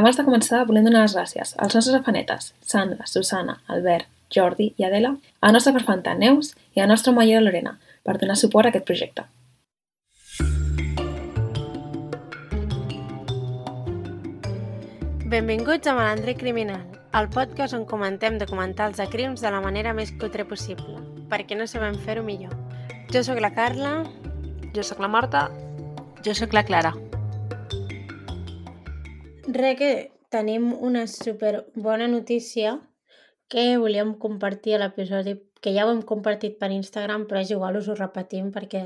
Abans de començar, volem donar les gràcies als nostres afanetes, Sandra, Susana, Albert, Jordi i Adela, a la nostra perfanta Neus i a la nostra mollera Lorena per donar suport a aquest projecte. Benvinguts a Malandre Criminal, el podcast on comentem documentals de crims de la manera més cutre possible, perquè no sabem fer-ho millor. Jo sóc la Carla. Jo sóc la Marta. Jo sóc la Clara. Re que tenim una super bona notícia que volíem compartir a l'episodi, que ja ho hem compartit per Instagram, però és igual, us ho repetim perquè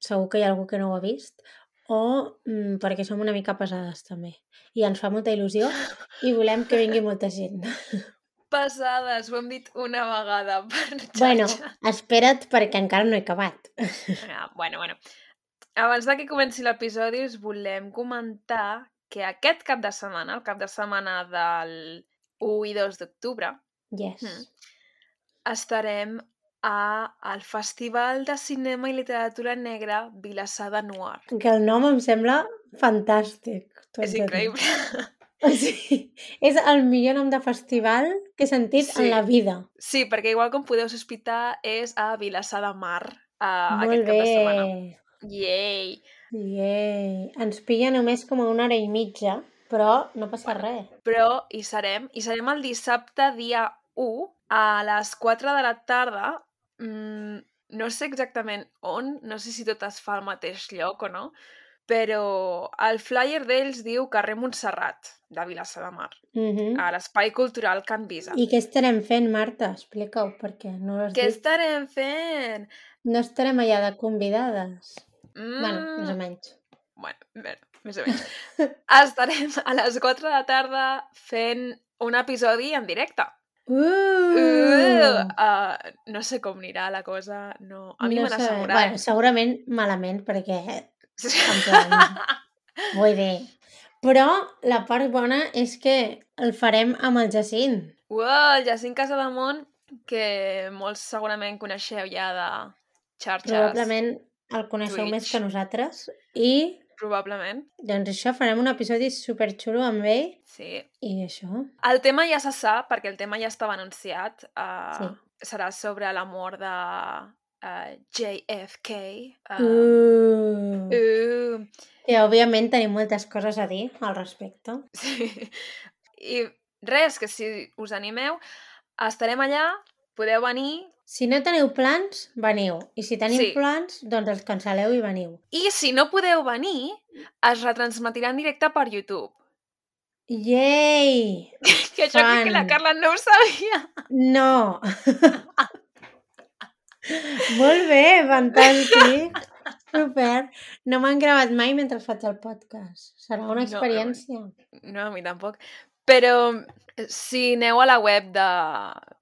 segur que hi ha algú que no ho ha vist, o mm, perquè som una mica pesades també. I ens fa molta il·lusió i volem que vingui molta gent. Pesades, ho hem dit una vegada per xarxa. Bueno, espera't perquè encara no he acabat. Ah, bueno, bueno. Abans de que comenci l'episodi us volem comentar que aquest cap de setmana, el cap de setmana del 1 i 2 d'octubre, Yes. Mm. estarem a, al Festival de Cinema i Literatura Negra Vilassar de Noir. Que el nom em sembla fantàstic. És increïble. O sigui, és el millor nom de festival que he sentit Sí. en la vida. Sí, perquè igual com podeu sospitar és a Vilassar de Mar Molt aquest cap de setmana. bé. Yay! Yay. Ens pilla només com a una hora i mitja, però no passa res. Però hi serem, i serem el dissabte dia 1 a les 4 de la tarda. Mm, no sé exactament on, no sé si tot es fa al mateix lloc o no, però el flyer d'ells diu carrer Montserrat, de Vilassar de Mar, Uh -huh. a l'Espai Cultural Can Visa. I què estarem fent, Marta? Explica-ho, perquè no ho has Què dit. estarem fent? No estarem allà de convidades. Mm, Bueno, més o menys. Bueno, bé, més o menys. Estarem a les 4 de la tarda fent un episodi en directe. Uh! Uh, uh, no sé com anirà la cosa, no... A mi no m'han sé. assegurat... Bueno, segurament malament, perquè en plan, vull dir... Però la part bona és que el farem amb el Jacint. Uau, el Jacint Casademont, que molts segurament coneixeu ja de xarxes. Probablement el coneixeu Twitch. més que nosaltres. I, Probablement, doncs això, farem un episodi superxulo amb ell. sí. I això. El tema ja se sap, perquè el tema ja estava anunciat. Uh, Sí. Serà sobre la mort de uh, JFK. Uh, Uh. uh, Que, òbviament, tenim moltes coses a dir al respecte. Sí. I res, que si us animeu, estarem allà, podeu venir, Si no teniu plans, veniu. I si teniu Sí. plans, doncs els cancel·leu i veniu. i si no podeu venir, es retransmetirà en directe per YouTube. Yay! Que això crec que la. Carla no ho sabia. No! Molt bé, fantàstic! Super! No m'han gravat mai mentre faig el podcast. Serà una No, no, experiència. No, a mi tampoc. Però eh, si aneu a la web de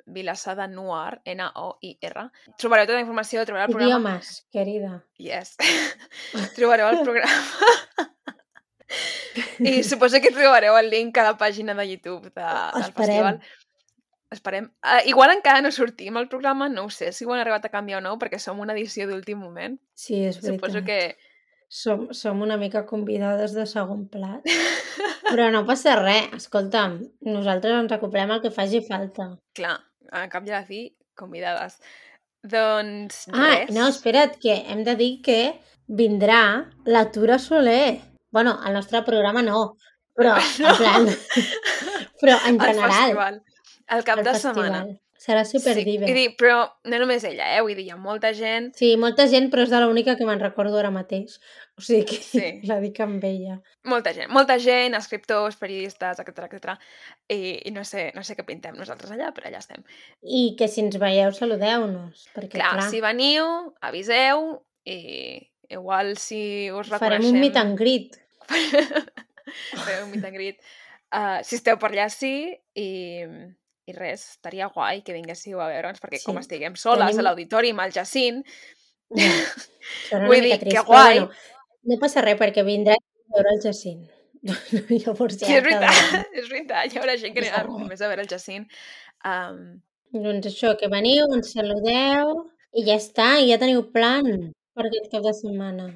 Vilassar de Noir, N-O-I-R, trobareu tota la informació, trobareu el programa. Idiomes, querida. Yes. trobareu el programa. I suposo que trobareu el link a la pàgina de YouTube de, del Esperem. festival. Esperem. Uh, igual encara no sortim al programa, no ho sé si ho han arribat a canviar o no, perquè som una edició d'últim moment. Sí, és veritat. Suposo que... Som, som una mica convidades de segon plat. Però no passa res. Escolta'm, nosaltres ens acoplem el que faci falta. Clar, a cap i a la fi, convidades. Doncs Ah, res. no, espera't, que hem de dir que vindrà la Tura Soler. Bueno, al nostre programa no, però No. en plan... però en Al general, festival. Al cap al de festival. setmana. Serà Sí, vull dir, però no només ella, eh? Vull dir, hi ha molta gent. Sí, molta gent, però és de l'única que me'n recordo ara mateix. O sigui que Sí. la dic amb ella. Molta gent, molta gent, escriptors, periodistes, etc etc. I, I no sé, no sé què pintem nosaltres allà, però allà estem. I que si ens veieu, saludeu-nos. Perquè, Clar, clar, si veniu, aviseu i igual si us farem reconeixem... un meet and greet. Farem un meet and greet. Uh, si esteu per allà, sí, i, i res, estaria guai que vinguéssiu a veure'ns, perquè com Sí. estiguem soles Tenim- a l'auditori amb el Jacint, una Vull dir, que trist, però guai. bueno, no passa res perquè vindrà a veure el Jacint. Llavors sí, ja és veritat, quedarà. és veritat, hi haurà gent que anirà només a veure el Jacint. Um, Doncs això, que veniu, ens saludeu i ja està, i ja teniu plan per aquest cap de setmana.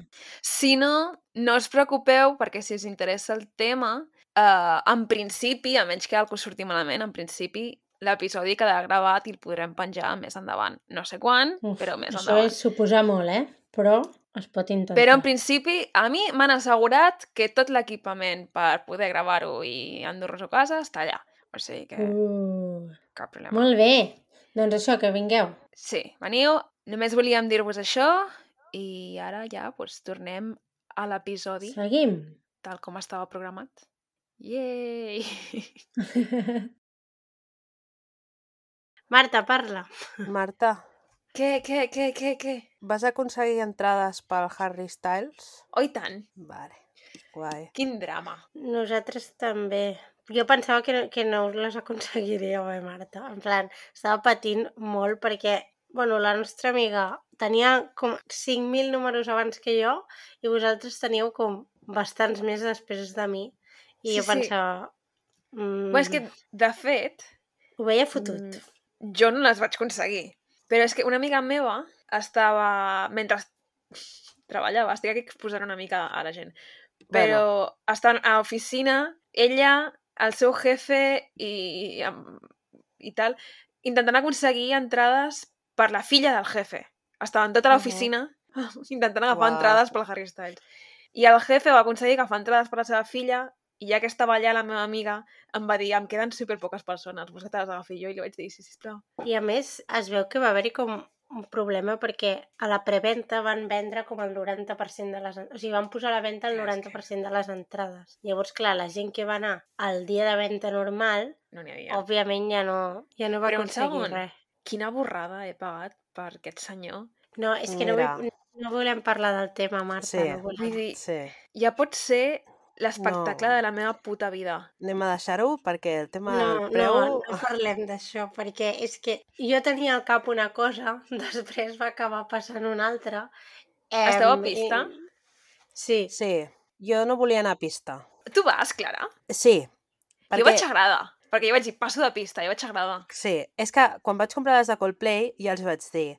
si no, no us preocupeu, perquè si us interessa el tema, uh, en principi, a menys que algú surti malament, en principi l'episodi quedarà gravat i el podrem penjar més endavant. No sé quan, Uf, però més això endavant. és suposar molt, eh? Però es pot intentar. Però en principi, a mi m'han assegurat que tot l'equipament per poder gravar-ho i endur-nos a casa està allà. O sigui que Uh, cap problema. molt bé. Doncs això, que vingueu. Sí, veniu. Només volíem dir-vos això i ara ja doncs, tornem a l'episodi Seguim. tal com estava programat. Yay! Marta, parla. Marta, què, què, què, què, què? vas aconseguir entrades pel Harry Styles? Oh, i tant! Vale, guai. Quin drama. Nosaltres també. Jo pensava que no, que no les aconseguiríeu, eh, Marta? En plan, estava patint molt perquè, bueno, la nostra amiga tenia com 5.000 números abans que jo i vosaltres teníeu com bastants més després de mi. I Sí, jo sí. pensava... Mm, Bueno, és que, de fet, Ho veia fotut. mm, jo no les vaig aconseguir. Però és que una amiga meva estava... Mentre treballava, estic aquí exposant una mica a la gent, però estaven a l'oficina, ella, el seu jefe i, amb- i tal, intentant aconseguir entrades per la filla del jefe. Estaven tota l'oficina intentant agafar Uau. entrades pel Harry Styles. I el jefe va aconseguir agafar entrades per la seva filla i ja que estava allà la meva amiga em va dir em queden super poques persones, vols que te les agafi jo? I li vaig dir, sí, sisplau. I a més, es veu que va haver-hi com un problema perquè a la preventa van vendre com el 90% de les... O sigui, van posar a la venda el És que- 90% de les entrades. Llavors, clar, la gent que va anar al dia de venda normal, No n'hi havia. òbviament ja no, ja no va Però aconseguir segon. res. Quina borrada he pagat per aquest senyor. No, és que no, Mira. vull, no volem parlar del tema, Marta. Sí. No Vull volem. dir, Sí, ja pot ser l'espectacle No. de la meva puta vida. anem a deixar-ho perquè el tema No, del preu... no, no parlem d'això, perquè és que jo tenia al cap una cosa, després va acabar passant una altra. Esteu a pista? i- Sí, Sí, jo no volia anar a pista. Tu vas, Clara? Sí, Perquè... Jo vaig agradar. Perquè jo vaig dir, passo de pista, jo vaig agradar. Sí, és que quan vaig comprar les de Coldplay ja els vaig dir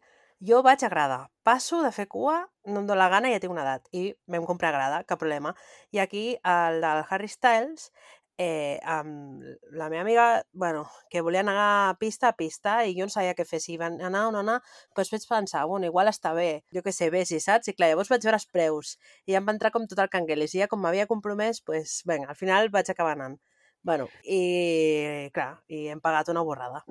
jo vaig a grada, passo de fer cua, no em dóna la gana, ja tinc una edat. I vam comprar grada, cap problema. I aquí, el del Harry Styles, eh, amb la meva amiga, bueno, que volia anar a pista a pista i jo no sabia què fer, si van anar o no anar, doncs vaig pensar, bueno, igual està bé, jo què sé, bé, si saps? I clar, llavors vaig veure els preus i ja em va entrar com tot el canguelis i ja com m'havia compromès, doncs, vinga, al final vaig acabar anant. Bueno, i clar, i hem pagat una borrada.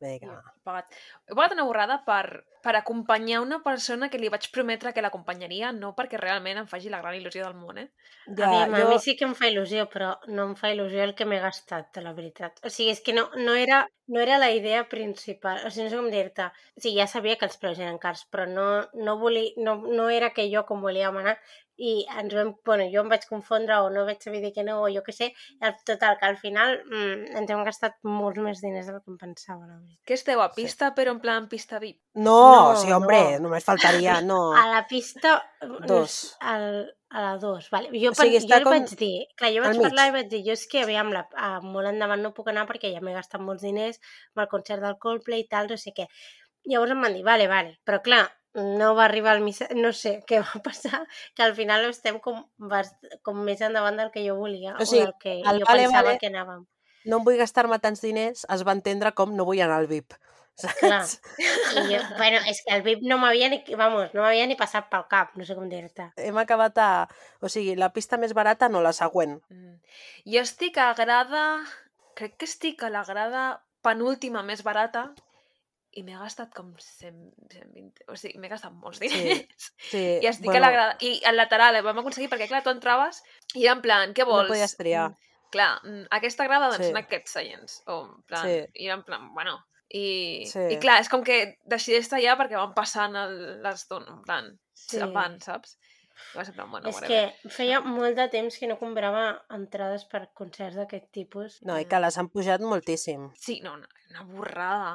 Vinga. Jo pagat. He pagat una borrada per, per acompanyar una persona que li vaig prometre que l'acompanyaria, no perquè realment em faci la gran il·lusió del món, eh? Ja, a, mi, a mi sí que em fa il·lusió, però no em fa il·lusió el que m'he gastat, la veritat. O sigui, és que no, no, era, no era la idea principal. O sigui, no sé com dir-te. O sigui, ja sabia que els preus eren cars, però no, no, volia, no, no era que jo com volíem anar i ens vam, bueno, jo em vaig confondre o no vaig saber dir que no o jo què sé, i al, total, que al final mm, ens hem gastat molts més diners del que em pensava, la veritat. Què esteu, a pista, però en plan pista VIP? No, No, sí, hombre, no. només faltaria, no. A la pista... no Dos. Al, a la 2, vale. Jo, O sigui, jo com vaig dir, clar, jo vaig mig. parlar i vaig dir, jo és que, aviam, la, a, molt endavant no puc anar perquè ja m'he gastat molts diners amb el concert del Coldplay i tal, no sé què. Llavors em van dir, vale, vale, però clar, no va arribar el missatge, no sé què va passar, que al final estem com, com més endavant del que jo volia, O sigui, o del que el jo vale, pensava vale que anàvem. no em vull gastar-me tants diners, es va entendre com no vull anar al VIP. Clar. Saps? I jo, bueno, és que el VIP no m'havia ni, vamos, no m'havia ni passat pel cap, no sé com dir-te. Hem acabat a... O sigui, la pista més barata no, la següent. Mm. Jo estic a grada... Crec que estic a la grada penúltima més barata i m'he gastat com 100, 120... O sigui, m'he gastat molts diners. Sí, I estic a la grada... I al lateral, eh, vam aconseguir, perquè clar, tu entraves i era en plan, què No vols? podies triar. Mm, Clar, mm, aquesta grada, doncs Sí. són aquests seients. O en plan, Sí. i era en plan, bueno... I, Sí. I clar, és com que decideix tallar perquè van passant el- l'estona, en plan, Sí. van, saps? I va ser plan, bueno, és whatever. que feia molt de temps que no comprava entrades per concerts d'aquest tipus. No, i que les han pujat moltíssim. Sí, no, una, una borrada.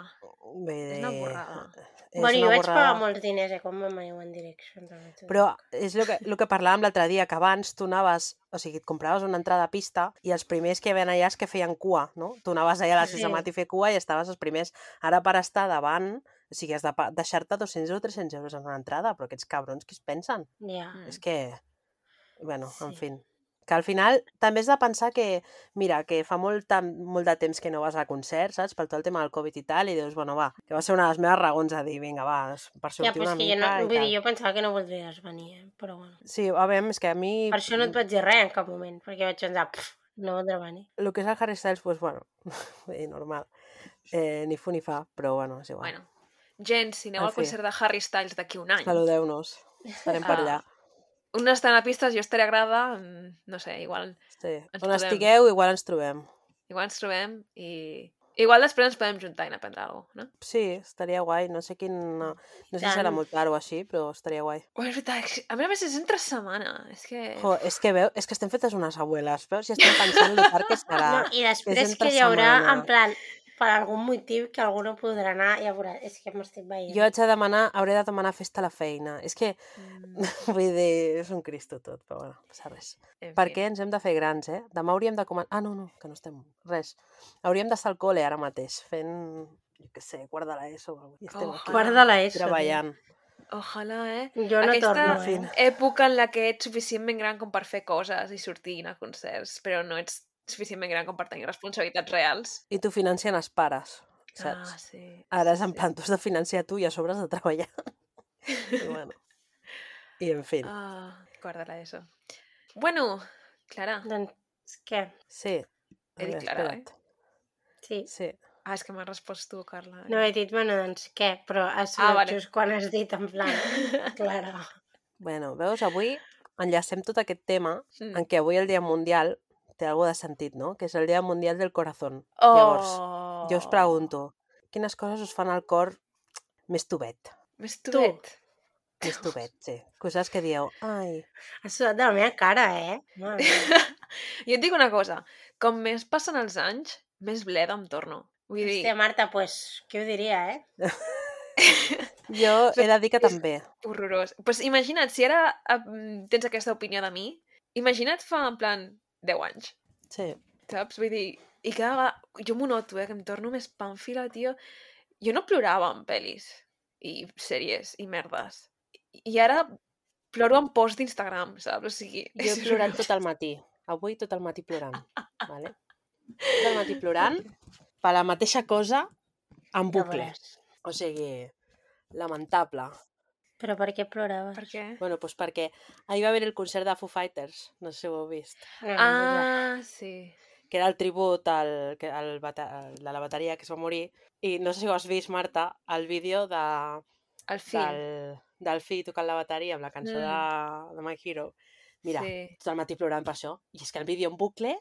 Dir... És una borrada. És bueno, jo vaig pagar borrada. molts diners, eh, quan vam anar a One Direction. també Però és el que, el que parlàvem l'altre dia, que abans tu anaves, o sigui, et compraves una entrada a pista i els primers que ven allà és que feien cua, no? Tu anaves allà a les 6 Sí. de matí a fer cua i estaves els primers. Ara per estar davant, o sigui, has de deixar-te 200 o 300 euros en una entrada, però aquests cabrons, què es pensen? Ja. Mm. És que, bueno, en Sí. fi, que al final també has de pensar que, mira, que fa molt, molt de temps que no vas a concerts, saps? Per tot el tema del Covid i tal, i dius, bueno, va, que va ser una de les meves raons a dir, vinga, va, per Ja, sortir però és una que jo, mica no, vull dir, jo pensava que no voldries venir, eh? però bueno. Sí, a veure, és que a mi... Per això no et vaig dir res en cap moment, perquè vaig pensar, "Pff, no voldrà venir. El que és el Harry Styles, doncs, bueno, vull dir, normal. Eh, ni fu ni fa, però bueno, és igual. Bueno, gent, si aneu En al fi. concert de Harry Styles d'aquí un any, Saludeu-nos. Estarem per Ah, allà. unes estrenapistes, jo estaré a grada, mm, no sé, igual, Sí. On podem- estigueu, igual ens trobem. igual ens trobem i... Igual després ens podem juntar i anar a prendre alguna cosa, no? Sí, estaria guai. No sé quin... No sé si serà molt tard o així, però estaria guai. Oh, és veritat, a més a més és entre setmana, és que... Jo, és que veu, és que estem fetes unes abueles, veus? Si estem pensant lo tard que serà. No, I després que hi haurà, setmana. en plan, per algun motiu que algú no podrà anar, ja veuràs, és que m'estic veient. Jo haig de demanar, hauré de demanar festa a la feina. És que, Mm, vull dir, és un cristo tot, però bueno, no passa res. en fi. Perquè ens hem de fer grans, eh? Demà hauríem de començar... Ah, no, no, que no estem... Res. Hauríem d'estar al col·le ara mateix, fent, jo què sé, quart de l'ESO. o alguna cosa. I estem Oh, aquí Quart de l'ESO. treballant. Ojalà, eh? Jo no Aquesta torno, eh? època en la que ets suficientment gran com per fer coses i sortir i a concerts, però no ets suficientment gran com per tenir responsabilitats reals. I t'ho financien els pares, saps? Ah, sí. Ara és sí, en plan, tu has de financiar tu i a sobre has de treballar. I bueno. I en fi. Ah, guarda eso. Bueno, Clara. Doncs què? Sí. He dit Clara, eh? espera't. Sí. Sí. Ah, és que m'has respost tu, Carla. No he dit, bueno, doncs què? Però ha Ah, vale. just quan has dit en plan, Clara. Bueno, veus, avui enllacem tot aquest tema Mm. en què avui el Dia Mundial té alguna de sentit, no? Que és el Dia Mundial del Corazón. Oh. Llavors, jo us pregunto, quines coses us fan al cor més tubet? Més tuet. Més tubet, sí. Coses que dieu, ai, Has sudat de la meva cara, eh? Jo et dic una cosa. Com més passen els anys, més bleda em torno. Vull dir, Hòstia, Marta, pues, qui ho diria, eh? jo he de dir que també. horrorós. Pues imagina't, si ara tens aquesta opinió de mi, imagina't fa, en plan, 10 anys. Sí. Saps? Vull dir, i cada vegada... Jo m'ho noto, eh, que em torno més pàmfila, tio. Jo no plorava en pel·lis i sèries i merdes. I ara ploro en post d'Instagram, saps? O sigui... Jo he plorat tot el matí. Avui tot el matí plorant. Vale? Tot el matí plorant per la mateixa cosa en bucle. O sigui, lamentable. Però per què ploraves? Per què? Bueno, doncs perquè ahir va haver el concert de Foo Fighters, no sé si ho heu vist, Ah, Ah, sí. que era el tribut al, que- al, al de la bateria que es va morir, i no sé si ho has vist, Marta, el vídeo de, El fill. del, del fill tocant la bateria amb la cançó Mm. de, de My Hero. Mira, Sí. tot el matí plorant per això, i és que el vídeo en bucle,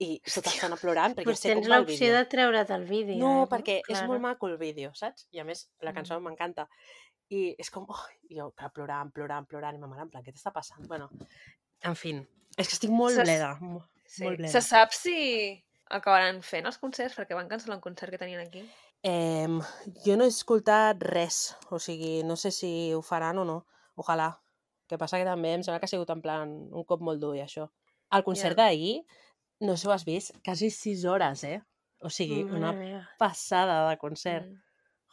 i tota l'estona plorant, perquè Pues sé com tens va el l'opció de treure't el vídeo. No, eh? perquè és molt maco el vídeo, saps? I a més, la cançó Mm. I és com, oh, i jo, clar, plorant, plorant, plorant, i ma mare, en plan, què t'està passant? Bueno, en fi, és que estic molt Saps- bleda, mo- sí. molt bleda. Se sap si acabaran fent els concerts? Perquè van cancel·lar un concert que tenien aquí. Eh, jo no he escoltat res, o sigui, no sé si ho faran o no, ojalà. Que passa que també em sembla que ha sigut en plan un cop molt dur i això. El concert Ja. d'ahir, no sé si ho has vist, quasi 6 hores, eh? O sigui, Mare una passada de concert. Mm.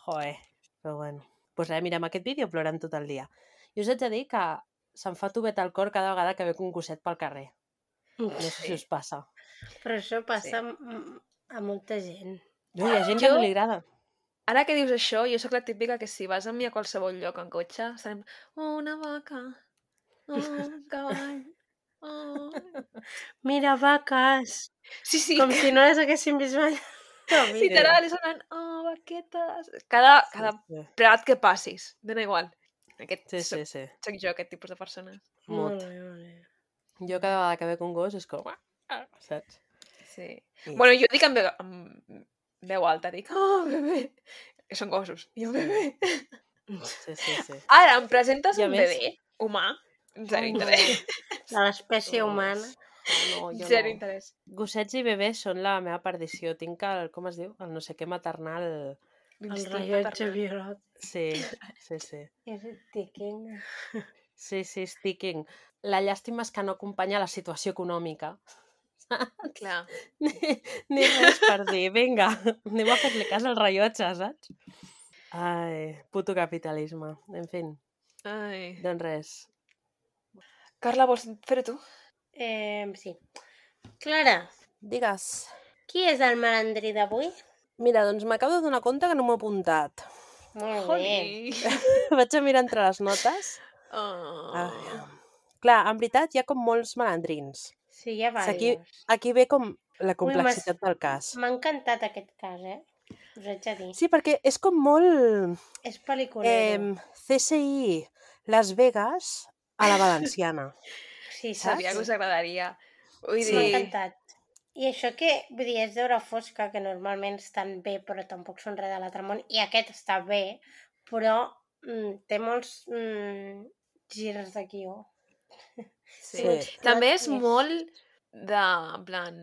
Joder, però bueno. Doncs pues res, mirem aquest vídeo plorant tot el dia. I us haig de dir que se'm fa tubet al cor cada vegada que veig un gosset pel carrer. No sé si Sí. us passa. Però això passa Sí. a, molta gent. No, hi ha gent que Jo- no li agrada. Ara que dius això, jo sóc la típica que si vas amb mi a qualsevol lloc en cotxe, estarem... Oh, una vaca. Oh, un cavall. Oh. Mira, vaques! Sí, sí. Com si no les haguéssim vist mai. No. Literal, és sonant... Oh, vaquetes. Cada, cada Sí, prat que passis, dona igual. Aquest sí, soc, sí, sí. soc jo, aquest tipus de persona. Molt. Molt bé, molt bé. Jo cada vegada que veig un gos és com... "Ah", Saps? Sí. I... Bueno, jo dic amb veu, amb veu alta, dic, oh, bebè. Que són gossos. I jo, bebè. Sí, sí, sí. Ara, em presentes I un més- bebè humà? Zero interès. De l'espècie humana. No, jo Zero no. interès. Gossets i bebès són la meva perdició. Tinc el, com es diu? El no sé què maternal... El rellotge biològic. Sí, sí, sí. És ticking. Sí, sí, sticking. La llàstima és que no acompanya la situació econòmica. Clar. Ni, ni res per dir, vinga, anem a fer-li cas al rellotge, saps? Ai, puto capitalisme. En fi, Ai. doncs res. Carla, vols fer-ho tu? Eh, sí. Clara, Digues. qui és el malandrí d'avui? Mira, doncs m'acabo de donar compte que no m'ho he apuntat. Molt bé. Joli! Vaig a mirar entre les notes. Oh. Ah. Clar, en veritat hi ha com molts malandrins. Sí, hi ha O sigui, diversos. Aquí ve com la complexitat del cas. M'ha encantat aquest cas, eh? Us haig de dir. Sí, perquè és com molt És pel·liculero. eh, CSI Las Vegas a la valenciana. sí, Sabia que us agradaria. Vull Sí. M'ha dir... encantat. I això que, vull dir, és d'hora fosca, que normalment estan bé, però tampoc són res de l'altre món, i aquest està bé, però mm, té molts mm, girs de guió. Sí. Sí. També és molt de, en plan,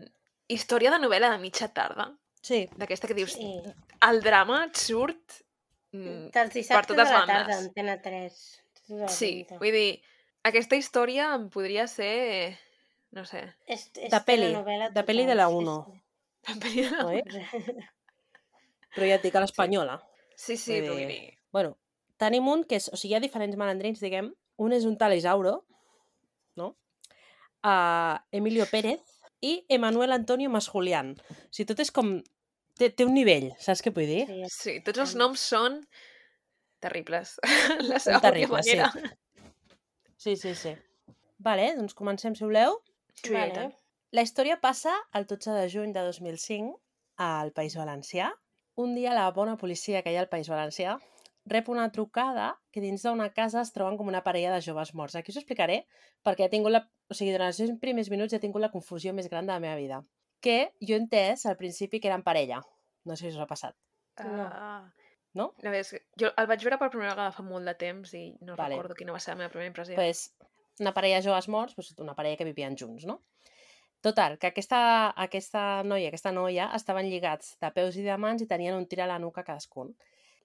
història de novel·la de mitja tarda. Sí, D'aquesta que dius, Sí. el drama et surt... mm, Dels dissabtes totes de la tarda, bandes. Antena 3. Tota la Sí, vull dir, aquesta història em podria ser... No sé, És, és De peli, telenovel·la de peli de la sí, Uno. la pel·li de la- oi? sí. Però ja et dic a l'espanyola. Sí, sí, però dir- vull dir... Bueno, tenim un que és... O sigui, hi ha diferents malandrins, diguem. Un és un tal Isauro, no? Uh, Emilio Pérez i Emanuel Antonio Masjulián. O sigui, tot és com... Té, té un nivell, saps què vull dir? Sí, Sí, tots els noms són terribles. la seva Són terribles, sí. Sí, sí, sí. Vale, doncs comencem, si voleu. Sí, Vale. La història passa el 12 de juny de 2005 al País Valencià. Un dia la bona policia que hi ha al País Valencià rep una trucada que dins d'una casa es troben com una parella de joves morts. Aquí us explicaré perquè he tingut la... O sigui, durant els seus primers minuts he tingut la confusió més gran de la meva vida. Que jo he entès al principi que eren parella. No sé si us ha passat. Ah. No? A veure, és que jo el vaig veure per primera vegada fa molt de temps i no Vale. recordo quina va ser la meva primera impressió. pues, una parella de joves morts, pues, una parella que vivien junts, no? Total, que aquesta, aquesta noia i aquesta noia estaven lligats de peus i de mans i tenien un tir a la nuca cadascun.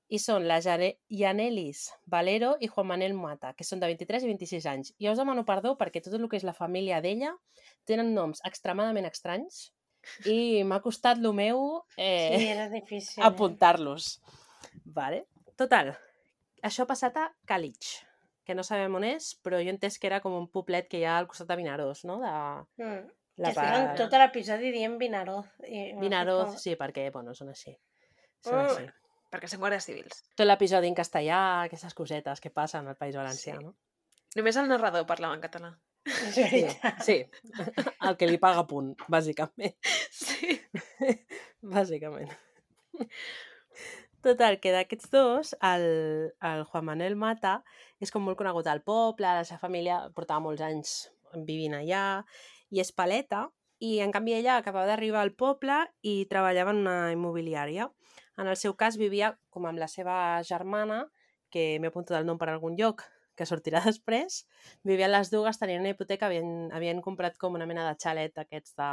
I són la Jane- Yanelis Valero i Juan Manuel Mata, que són de 23 i 26 anys. I us demano perdó perquè tot el que és la família d'ella tenen noms extremadament estranys i m'ha costat el meu sí, eh, era difícil. apuntar-los. Vale. Total, això ha passat a Calig, que no sabem on és, però jo entès que era com un poblet que hi ha al costat de Vinaròs, no? De? Mm. la que estaven tot l'episodi dient Vinaroz. I Vinaròs, sí, perquè, bueno, són així. Són Mm. així. Perquè són guàrdies civils. Tot l'episodi en castellà, aquestes cosetes que passen al País Valencià, Sí. no? Només el narrador parlava en català. Sí, sí. El que li paga punt, bàsicament. Sí. bàsicament. Total, que d'aquests dos, el, el Juan Manuel Mata és com molt conegut al poble, la seva família portava molts anys vivint allà, i és paleta, i en canvi ella acabava d'arribar al poble i treballava en una immobiliària. En el seu cas vivia com amb la seva germana, que m'he apuntat el nom per algun lloc, que sortirà després, vivien les dues, tenien una hipoteca, havien, havien comprat com una mena de xalet aquests de...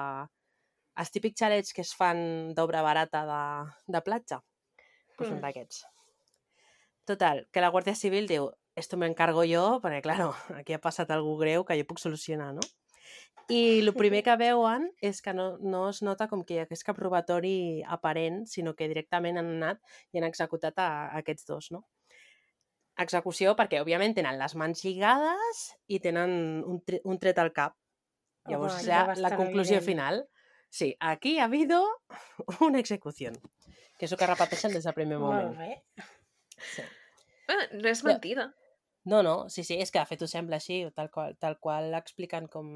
Els típics xalets que es fan d'obra barata de, de platja. Pues un Mm. d'aquests. Total, que la Guàrdia Civil diu esto me encargo jo, perquè, claro, aquí ha passat algú greu que jo puc solucionar, no? I el primer que veuen és que no, no es nota com que hi hagués cap robatori aparent, sinó que directament han anat i han executat a, a aquests dos, no? Execució perquè, òbviament, tenen les mans lligades i tenen un, tre un tret al cap. Llavors, Home, és ja la, conclusió evident. final. Sí, aquí ha habido una execució. Que és el que repeteixen des del primer moment. Molt bé. Sí. Bueno, no és mentida. No, no, sí, sí, és que de fet ho sembla així, tal qual, tal qual expliquen com,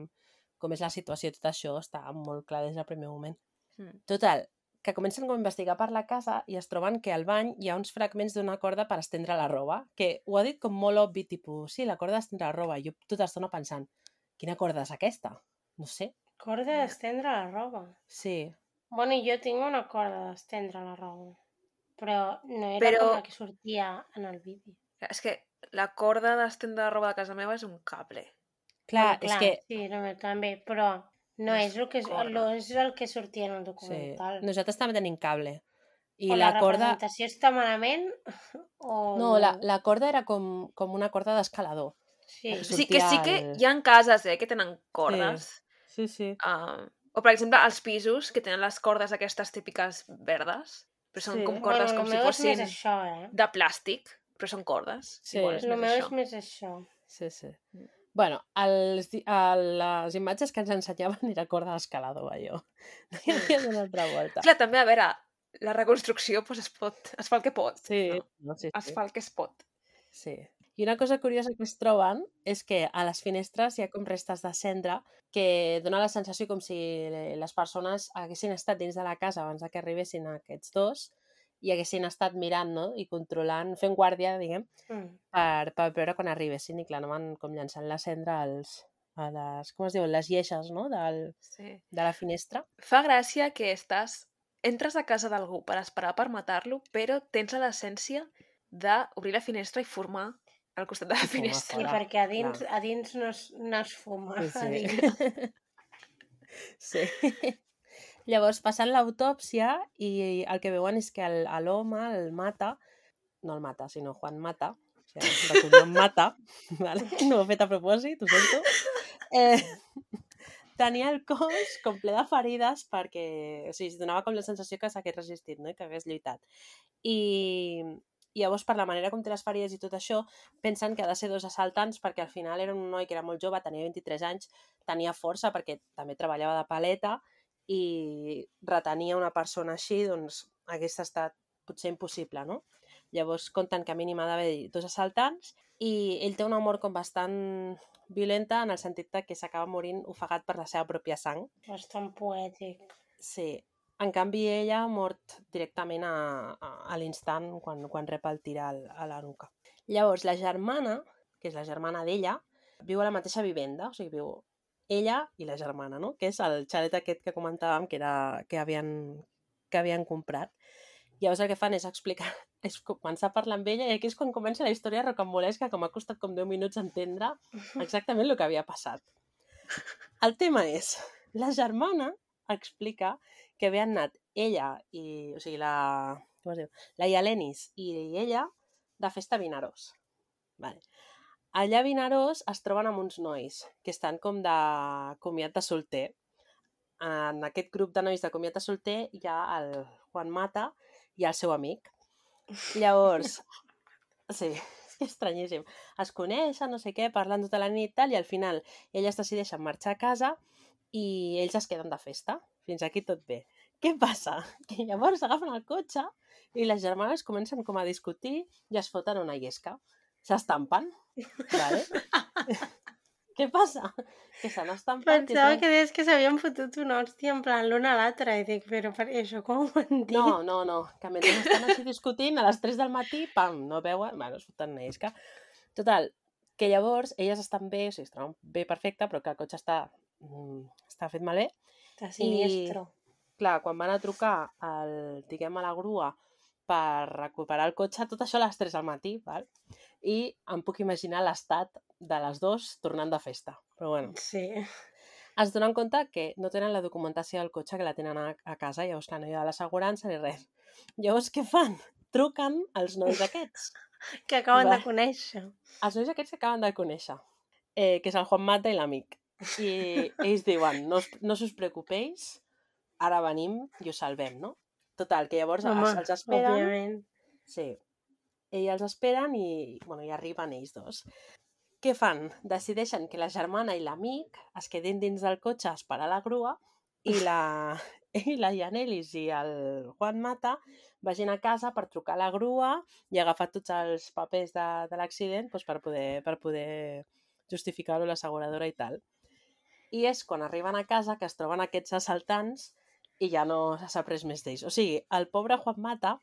com és la situació tot això està molt clar des del primer moment. Mm. Total, que comencen com a investigar per la casa i es troben que al bany hi ha uns fragments d'una corda per estendre la roba, que ho ha dit com molt obvi, tipus, sí, la corda d'estendre la roba. I jo tota l'estona pensant, quina corda és aquesta? No sé. Corda d'estendre la roba. Sí. Bueno, jo tinc una corda d'estendre la roba. Però no era Però- com la que sortia en el vídeo. És que la corda d'estendre la roba de casa meva és un cable. Clar, Bueno, és que... Sí, no, també, però no No és és el que, no és el que sortia en el Sí, documental. nosaltres també tenim cable. I o la, la, corda... representació està malament o... No, la, la corda era com, com una corda d'escalador. Sí. Sí, que sí que hi ha cases, eh, que tenen cordes. Sí, sí. Uh, o, per exemple, els pisos, que tenen les cordes aquestes típiques verdes, però són Sí. com cordes bueno, com el si fossin això, eh? de plàstic, però són cordes. Sí. Igual és El més meu això. és més això. Sí, sí. Mm. Bueno, els, a les imatges que ens ensenyaven era corda d'escalador, allò. No hi havia d'una altra volta. Clar, també, a veure, la reconstrucció doncs, es, pot, es fa el que pot. Sí, No? no, sí, Es sí. fa el que es pot. sí. I una cosa curiosa que es troben és que a les finestres hi ha com restes de cendra que dona la sensació com si les persones haguessin estat dins de la casa abans que arribessin aquests dos i haguessin estat mirant no? i controlant, fent guàrdia, diguem, Mm. per, per veure quan arribessin i clar, anaven com llançant la cendra als, a les, com es diuen, les lleixes no? Del, Sí. de la finestra. Fa gràcia que estàs... Entres a casa d'algú per esperar per matar-lo, però tens la decència d'obrir la finestra i fumar al costat de la finestra. Sí, perquè a dins, clar. a dins no es, no es fuma. Sí, a sí. dins. sí. Llavors, passant l'autòpsia, i el que veuen és que el- l'home el mata, no el mata, sinó Juan Mata, o sigui, de cognom Mata, vale? no ho he fet a propòsit, ho sento, eh, tenia el cos com ple de ferides perquè, o sigui, es donava com la sensació que s'hagués resistit, no? I que hagués lluitat. I, i llavors, per la manera com té les ferides i tot això, pensen que ha de ser dos assaltants perquè al final era un noi que era molt jove, tenia 23 anys, tenia força perquè també treballava de paleta i retenia una persona així, doncs hagués estat potser impossible, no? Llavors compten que a mínim ha d'haver dos assaltants i ell té una mort com bastant violenta en el sentit que s'acaba morint ofegat per la seva pròpia sang. Bastant poètic. Sí. En canvi, ella ha mort directament a, a, a l'instant quan, quan rep el tir a la nuca. Llavors, la germana, que és la germana d'ella, viu a la mateixa vivenda, o sigui, viu ella i la germana, no? Que és el xalet aquest que comentàvem que, era, que, havien, que havien comprat. Llavors el que fan és explicar, és començar a parlar amb ella i aquí és quan comença la història rocambolesca que m'ha costat com 10 minuts entendre exactament el que havia passat. El tema és, la germana explica que havien anat ella i, o sigui, la, com es diu? La Ialenis i ella de festa a Vinaròs. Vale. Allà a Vinaròs es troben amb uns nois que estan com de comiat de solter. En aquest grup de nois de comiat de solter hi ha el Juan Mata i el seu amic. Llavors, sí, que estranyíssim. Es coneixen, no sé què, parlant tota la nit i tal, i al final elles decideixen marxar a casa i ells es queden de festa. Fins aquí tot bé. Què passa? Que llavors agafen el cotxe i les germanes comencen com a discutir i es foten una llesca. S'estampen, vale? Què passa? Que se n'estampen... que Pensava tenen- que deies que s'havien fotut una hòstia en plan l'una a l'altra i dic, però per això com ho han dit? No, no, no, que mentre estan així discutint, a les 3 del matí, pam, no veuen, bueno, es foten una isca. Total, que llavors elles estan bé, o sigui, estan bé perfecte, però que el cotxe està, mm, està fet malbé. Està siniestro. Clar, quan van a trucar al, diguem, a la grua per recuperar el cotxe, tot això a les 3 del matí, val? i em puc imaginar l'estat de les dues tornant de festa. Però bueno, Sí. es donen compte que no tenen la documentació del cotxe que la tenen a, a casa, llavors clar, no hi ha l'assegurança ni res. Llavors què fan? Truquen els nois aquests. Que acaben Va. de conèixer. Els nois aquests que acaben de conèixer, eh, que és el Juan Mata i l'amic. I ells diuen, no, no us preocupeu, ara venim i us salvem, no? Total, que llavors Home, els, els esperen. òbviament. Sí. I els esperen i, bueno, i arriben ells dos. Què fan? Decideixen que la germana i l'amic es quedin dins del cotxe a esperar la grua i la, i la Yanelis i el Juan Mata vagin a casa per trucar a la grua i agafar tots els papers de, de l'accident doncs, per, poder, per poder justificar-ho a l'asseguradora i tal. I és quan arriben a casa que es troben aquests assaltants i ja no s'ha pres més d'ells. O sigui, el pobre Juan Mata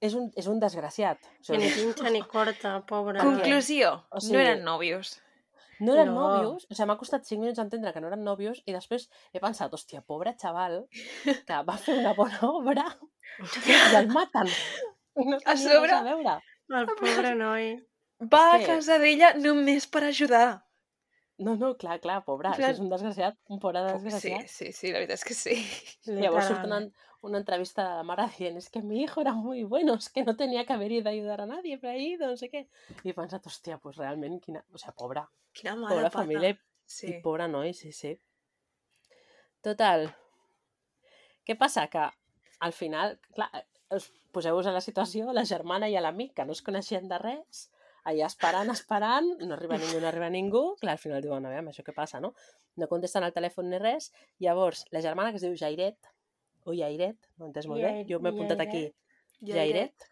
és un, és un desgraciat. O Que ni sigui, pinxa ni corta, pobre. Con- Conclusió, O no sigui- eren nòvios. no eren No. nòvios, o sigui, m'ha costat 5 minuts entendre que no eren nòvios i després he pensat, hòstia, pobre xaval, que va fer una bona obra i el maten. No A sobre- res a veure. El pobre noi. Va a casa d'ella només per ajudar. No, no, clar, clar, pobre, En si és un desgraciat, un pobre Sí, desgraciat. sí, sí, la veritat és que sí. Llavors surt una, una entrevista de la mare dient es que mi hijo era muy bueno, es que no tenía que haber ido a ayudar a nadie, ha ido, no sé què. I he pensat, hòstia, pues realment, quina... O sigui, pobra, Quina mala pobra pata. família i Sí. I pobre noi, sí, sí. Total. Què passa? Que al final, clar, us poseu-vos a la situació, la germana i l'amic, que no es coneixien de res, allà esperant, esperant, no arriba ningú, no arriba ningú, clar, al final diuen, a veure, això què passa, no? No contesten al telèfon ni res, llavors, la germana que es diu Jairet, o Jairet, no entès molt bé, jo m'he apuntat aquí, Jairet.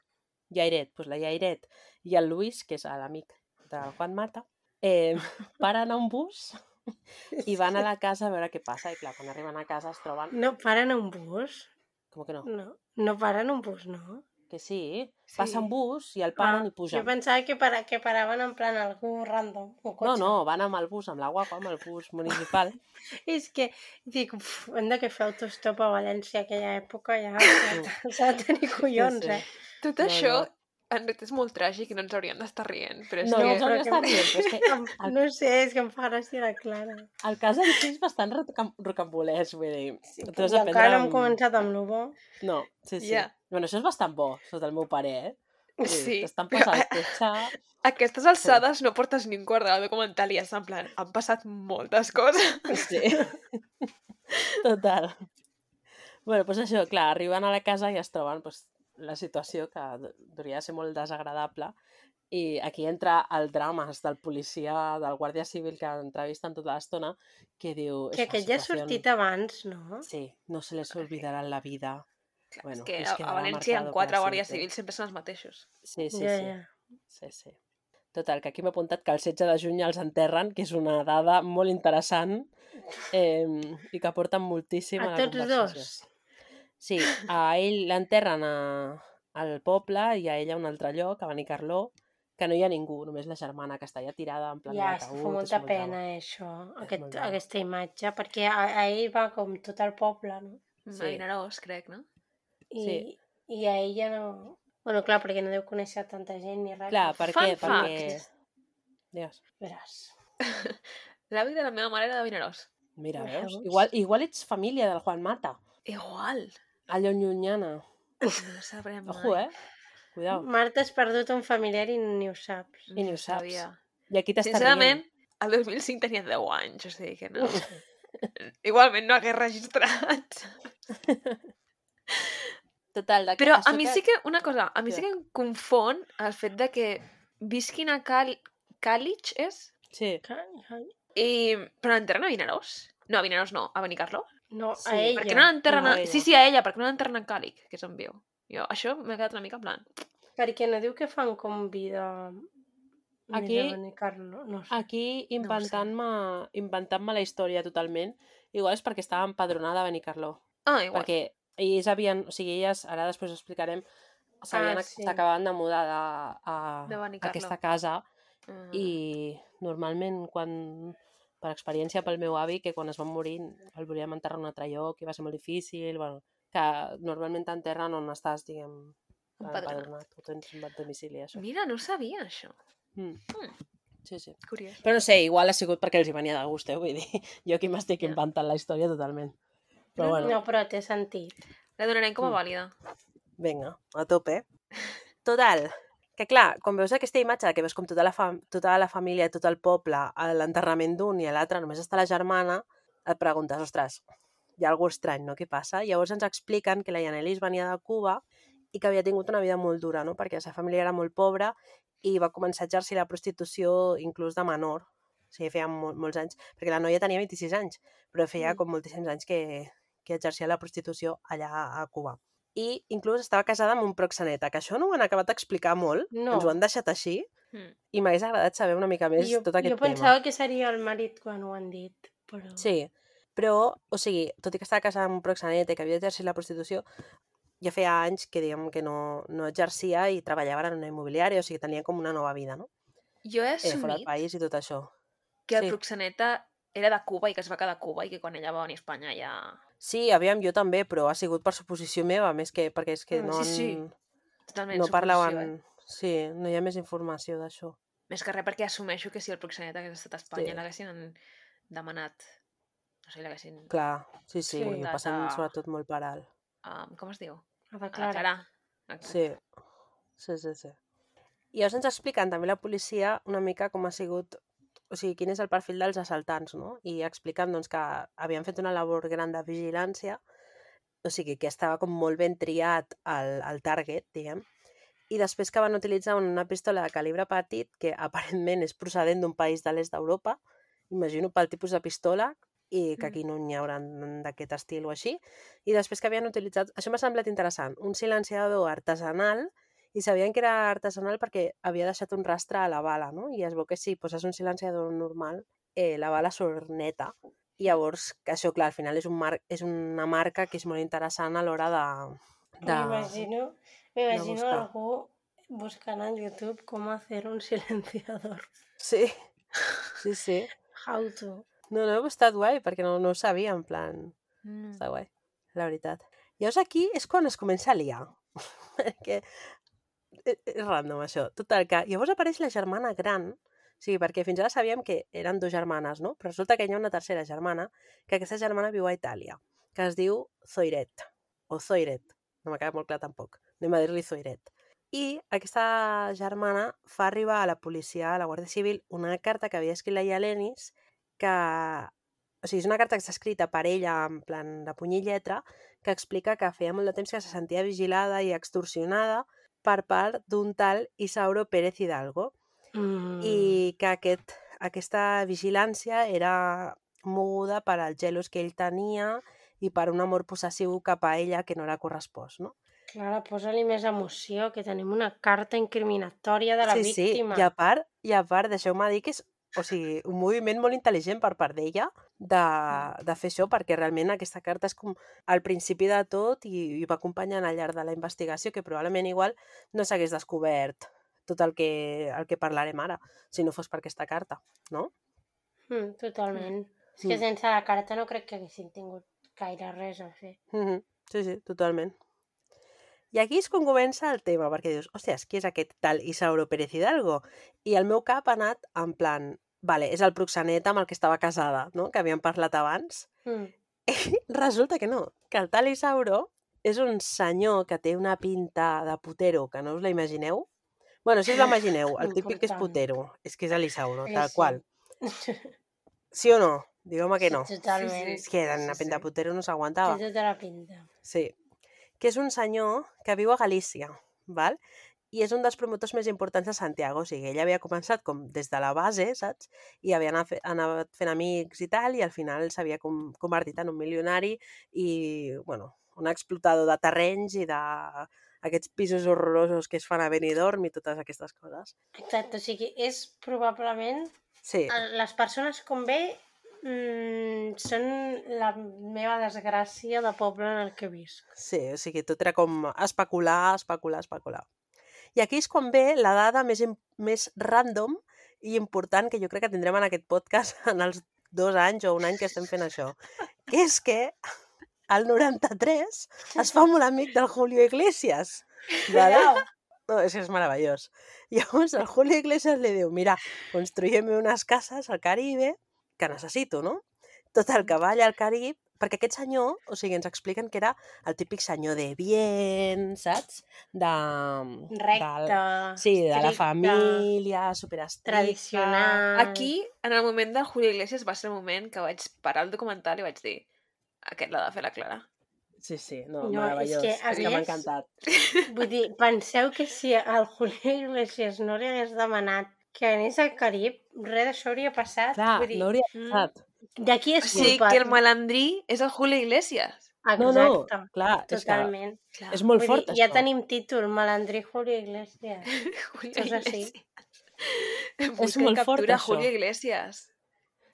Jairet, doncs la Jairet i el Luis, que és l'amic del Juan Mata, eh, paren a un bus i van a la casa a veure què passa, i clar, quan arriben a casa es troben... No paren a un bus? Com que no? No, no paren un bus, no? Que sí, Sí. passa un bus i el paren i Jo pugen. pensava que, para, que paraven en plan algú random. O No, cotxe. no, van amb el bus, amb la guapa, amb el bus municipal. És que, dic, uf, hem de que fer autostop a València aquella època, ja s'ha de tenir collons, sí. eh? Tot No, això, no. En realitat, és molt tràgic i no ens hauríem d'estar rient. Però és No, que... no ens hauríem però d'estar que- rient, però és que Em- No sé, és que em fa gràcia la Clara. el cas en si és bastant rocam- rocambolès, vull dir. Sí, de encara prendre no hem començat amb lo bo. No, sí, sí. Ja. Bueno, això és bastant bo, sota el meu parer, eh? Dir, Sí, T'estan però passant a- cotxe... Aquestes alçades no portes ni un quart de documental i és en plan, han passat moltes coses. Sí. Total. bueno, doncs això, clar, arriben a la casa i es troben doncs, la situació que d- hauria de ser molt desagradable i aquí entra el drama del policia, del guàrdia civil que entrevisten tota l'estona, que diu... Que "Es una aquest ja ha sortit abans, no? Sí, no se les olvidará en la vida. Bueno, és que les a, a València marcado quatre guàrdies civils sempre són els mateixos. Sí, sí, ja, sí. ja. Sí, sí. Total, que aquí m'he apuntat que el 16 de juny els enterren, que és una dada molt interessant eh, i que aporta moltíssim a, A la tots dos. Sí, a ell l'enterren a, al poble i a ella a un altre lloc, a Benicarló, que no hi ha ningú, només la germana que està allà tirada en plan Ja, que l'ataúd, fa molta molt pena, eh, això, aquest, molt aquesta imatge, perquè a, a ell va com tot el poble, no? Sí. Vinaròs, crec, no? I, Sí. I a ella no... Bueno, clar, perquè no deu conèixer tanta gent ni res. Clar, per Fun què? fact. Perquè... Digues. Veràs. L'avi de la meva mare era de Vinaròs. Mira, Veus? veus? Igual, igual ets família del Juan Mata, Igual. A Llonyunyana. No sabrem mai. Ojo, eh? Cuidao. Marta has perdut un familiar i ni ho saps. I ni ho No saps. sabia. I aquí t'està Sincerament, el 2005 tenia 10 anys, o sigui que no... Igualment no hagués registrat. Total, de... Però a mi que- sí que, una cosa, a mi sí Què? que em confon el fet de que visquin a Cal... Càlig, és? Sí, Ca- ca- I... Però l'enterren a Vinaròs? No, a Vinaròs no, a Benicarló. No, Sí, a ella. Per què no l'enterren no, a... Sí, sí, a ella, per què no l'enterren a Càlig, que és on viu? Jo, això m'ha quedat una mica en plan... Perquè no diu que fan com vida... Aquí- Benicarló, no sé. aquí inventant-me inventant la història totalment. Igual és perquè estava empadronada a Benicarló. Ah, igual. Perquè ells havien... O sigui, elles, ara després ho explicarem, Ah, ah, sí. s'acabaven de mudar de, a, De a aquesta casa Ah. i normalment quan per experiència pel meu avi, que quan es va morir el volíem enterrar en un altre lloc i va ser molt difícil, bueno, que normalment t'enterren on estàs, diguem, Empadronat. o tens un domicili, això. Mira, no sabia això. Mm. Mm. Sí, sí. Curiós. Però no sé, igual ha sigut perquè els hi venia de gust, eh? Vull dir, jo aquí m'estic inventant la història totalment. Però No, bueno, No, però té sentit. La donarem com a Mm. vàlida. vinga, a tope. Total, que clar, quan veus aquesta imatge que veus com tota la, fam tota la família, tot el poble, a l'enterrament d'un i a l'altre només està la germana, et preguntes, ostres, hi ha algú estrany, no? Què passa? Llavors ens expliquen que la Yanelis venia de Cuba i que havia tingut una vida molt dura, no? Perquè la seva família era molt pobra i va començar a exercir la prostitució inclús de menor. O sigui, feia mol molts anys, perquè la noia tenia 26 anys, però feia Mm. com moltíssims anys que, que exercia la prostitució allà a Cuba. I inclús estava casada amb un proxeneta, que això no ho han acabat d'explicar molt, No. ens ho han deixat així, Mm. i m'hagués agradat saber una mica més jo, tot aquest jo tema. pensava que seria el marit quan ho han dit, però... Sí, però, o sigui, tot i que estava casada amb un proxeneta i que havia exercit la prostitució, ja feia anys que, diguem, que no, no exercia i treballava en una immobiliària, o sigui, tenia com una nova vida, no? Jo he Eh, fora del assumit país i tot això. que el sí. proxeneta era de Cuba i que es va quedar a Cuba i que quan ella va venir a Espanya ja... Sí, aviam, jo també, però ha sigut per suposició meva, més que perquè és que Mm, no, sí, sí, Totalment no parlaven... Eh? Sí, no hi ha més informació d'això. Més que res perquè assumeixo que si el proxeneta hagués estat a Espanya Sí. l'haguessin demanat... No sé, l'haguessin... Clar, sí, sí, Sí. sí ho passen De- sobretot molt per alt. Um, com es diu? A A declarar. declarar. Exacte. Sí, sí, sí, sí. I llavors ens expliquen també la policia una mica com ha sigut, o sigui, quin és el perfil dels assaltants, no? I expliquen doncs, que havien fet una labor gran de vigilància, o sigui, que estava com molt ben triat el, el target, diguem, i després que van utilitzar una pistola de calibre petit, que aparentment és procedent d'un país de l'est d'Europa, imagino pel tipus de pistola, i que Mm. aquí no n'hi haurà d'aquest estil o així, i després que havien utilitzat, això m'ha semblat interessant, un silenciador artesanal, i sabien que era artesanal perquè havia deixat un rastre a la bala, no? I es veu que si poses un silenciador normal, eh, la bala surt neta. I llavors, que això, clar, al final és, un mar és una marca que és molt interessant a l'hora de... de... M'imagino, algú buscant en YouTube com hacer un silenciador. Sí, sí, sí. How to. No, no, ha estat guai, perquè no, no ho sabia, en plan... Mm. Està guai, la veritat. Llavors aquí és quan es comença a liar. perquè és, és random, això. Total, que llavors apareix la germana gran, sigui, perquè fins ara sabíem que eren dues germanes, no? Però resulta que hi ha una tercera germana, que aquesta germana viu a Itàlia, que es diu Zoiret, o Zoiret, no m'ha quedat molt clar tampoc. Anem a dir-li Zoiret. I aquesta germana fa arribar a la policia, a la Guàrdia Civil, una carta que havia escrit la Ialenis, que... O sigui, és una carta que està escrita per ella en plan de puny i lletra, que explica que feia molt de temps que se sentia vigilada i extorsionada per part d'un tal Isauro Pérez Hidalgo Mm. i que aquest, aquesta vigilància era moguda per al gelos que ell tenia i per un amor possessiu cap a ella que no era correspost, no? Clara, posa-li més emoció, que tenim una carta incriminatòria de la sí, víctima. sí, i a part, i a part deixeu-me dir que és o sigui, un moviment molt intel·ligent per part d'ella de, de fer això, perquè realment aquesta carta és com al principi de tot i, i va acompanyant al llarg de la investigació, que probablement igual no s'hagués descobert tot el que, el que parlarem ara, si no fos per aquesta carta, no? Mm, totalment. És que Mm. sense la carta no crec que haguessin tingut gaire res a fer. Mm -hmm. Sí, sí, totalment. I aquí és quan comença el tema, perquè dius, hòsties, qui és aquest tal Isauro Pérez Hidalgo? I el meu cap ha anat en plan, vale, és el proxenet amb el que estava casada, no?, que havíem parlat abans. Mm. Resulta que no, que el tal Isauro és un senyor que té una pinta de putero, que no us la imagineu. Bueno, si us l'imagineu, el típic que és putero, és que és l'Isauro, Sí, tal sí. qual. Sí o no? Digueu-me que no. Sí, totalment. Sí, És que una sí, pinta sí. putero no s'aguantava. Té tota la pinta. Sí. Que és un senyor que viu a Galícia, val? i és un dels promotors més importants de Santiago. O sigui, ell havia començat com des de la base, saps? I havia anat, fe- anat fent amics i tal, i al final s'havia com, convertit en un milionari i, bueno, un explotador de terrenys i de aquests pisos horrorosos que es fan a Benidorm i totes aquestes coses. Exacte, o sigui, és probablement... Sí, Les persones com ve mm, són la meva desgràcia de poble en el que visc. Sí, o sigui, tot era com especular, especular, especular. I aquí és quan ve la dada més, més random i important que jo crec que tindrem en aquest podcast en els dos anys o un any que estem fent això, que és que el 93 es fa molt amic del Julio Iglesias. Vale? No, és que és meravellós. Llavors el Julio Iglesias li diu, mira, construïm unes cases al Caribe que necessito, no? Total, que va allà al Carib, perquè aquest senyor, o sigui, ens expliquen que era el típic senyor de bien, saps? De... Recte, Del, sí, de la família, superestricta. tradicional... Aquí, en el moment del Julio Iglesias, va ser el moment que vaig parar el documental i vaig dir aquest l'ha de fer la Clara. Sí, sí, no, No, és meravellós. que, és a que m'ha més, encantat. Vull dir, penseu que si al Julio Iglesias no li hagués demanat que anés al Carib, res d'això hauria passat. Clar, Vull dir, no hauria mm. passat. D'aquí O és sigui, culpa. que el malandrí és el Julio Iglesias. No, no, Exacte, clar, és que totalment. Clar. és molt Vull fort, dir, ja això. tenim títol, malandrí Julio Iglesias. Julio Això és molt fort, això. Julio Iglesias.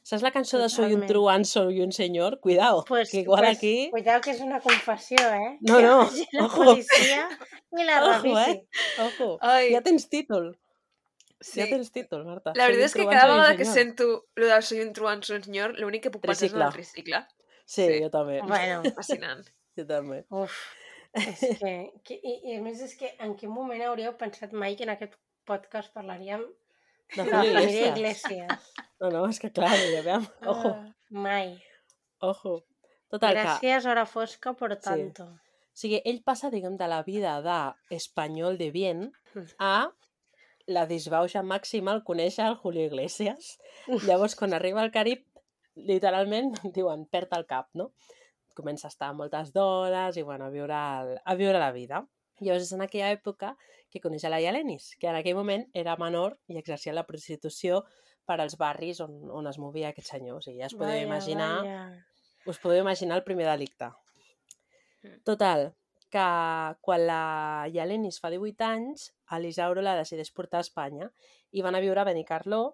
Saps la cançó de Soy un Totalment. truán, soy un senyor? Cuidao, Pues, que igual pues, aquí... Cuidado que és una confessió, eh? No, no, vagi la ojo. policia i la Ojo, eh? Ojo, Ai, ja tens títol. Sí. Ja tens títol, Marta. La veritat és que cada vegada que sento lo del soy un un senyor, l'únic que puc pensar és el tricicle. Sí, Sí. jo també. Bueno, Fascinant. Jo també. uf. És que, que i, I a més és que en quin moment hauríeu pensat mai que en aquest podcast parlaríem De de la Julio família Iglesias. Iglesias? No, no, és que clar, ja veiem. Ojo, Ah, mai. ojo. Total, que... Gràcies, hora fosca, por tanto. O sigui, ell passa, diguem, de la vida d'espanyol de bien Mm. a la disbauxa màxima al conèixer el Julio Iglesias. Llavors, quan arriba al Carib, literalment, diuen, perd el cap, no? Comença a estar amb moltes dones i, bueno, a viure, el, a viure la vida. Llavors és en aquella època que coneix a la Ialenis, que en aquell moment era menor i exercia la prostitució per als barris on, on es movia aquest senyor. O sigui, ja es podeu Vaja, imaginar vaja. us podeu imaginar el primer delicte. Mm. Total, que quan la Ialenis fa 18 anys, a l'Isauro la decideix portar a Espanya i van a viure a Benicarló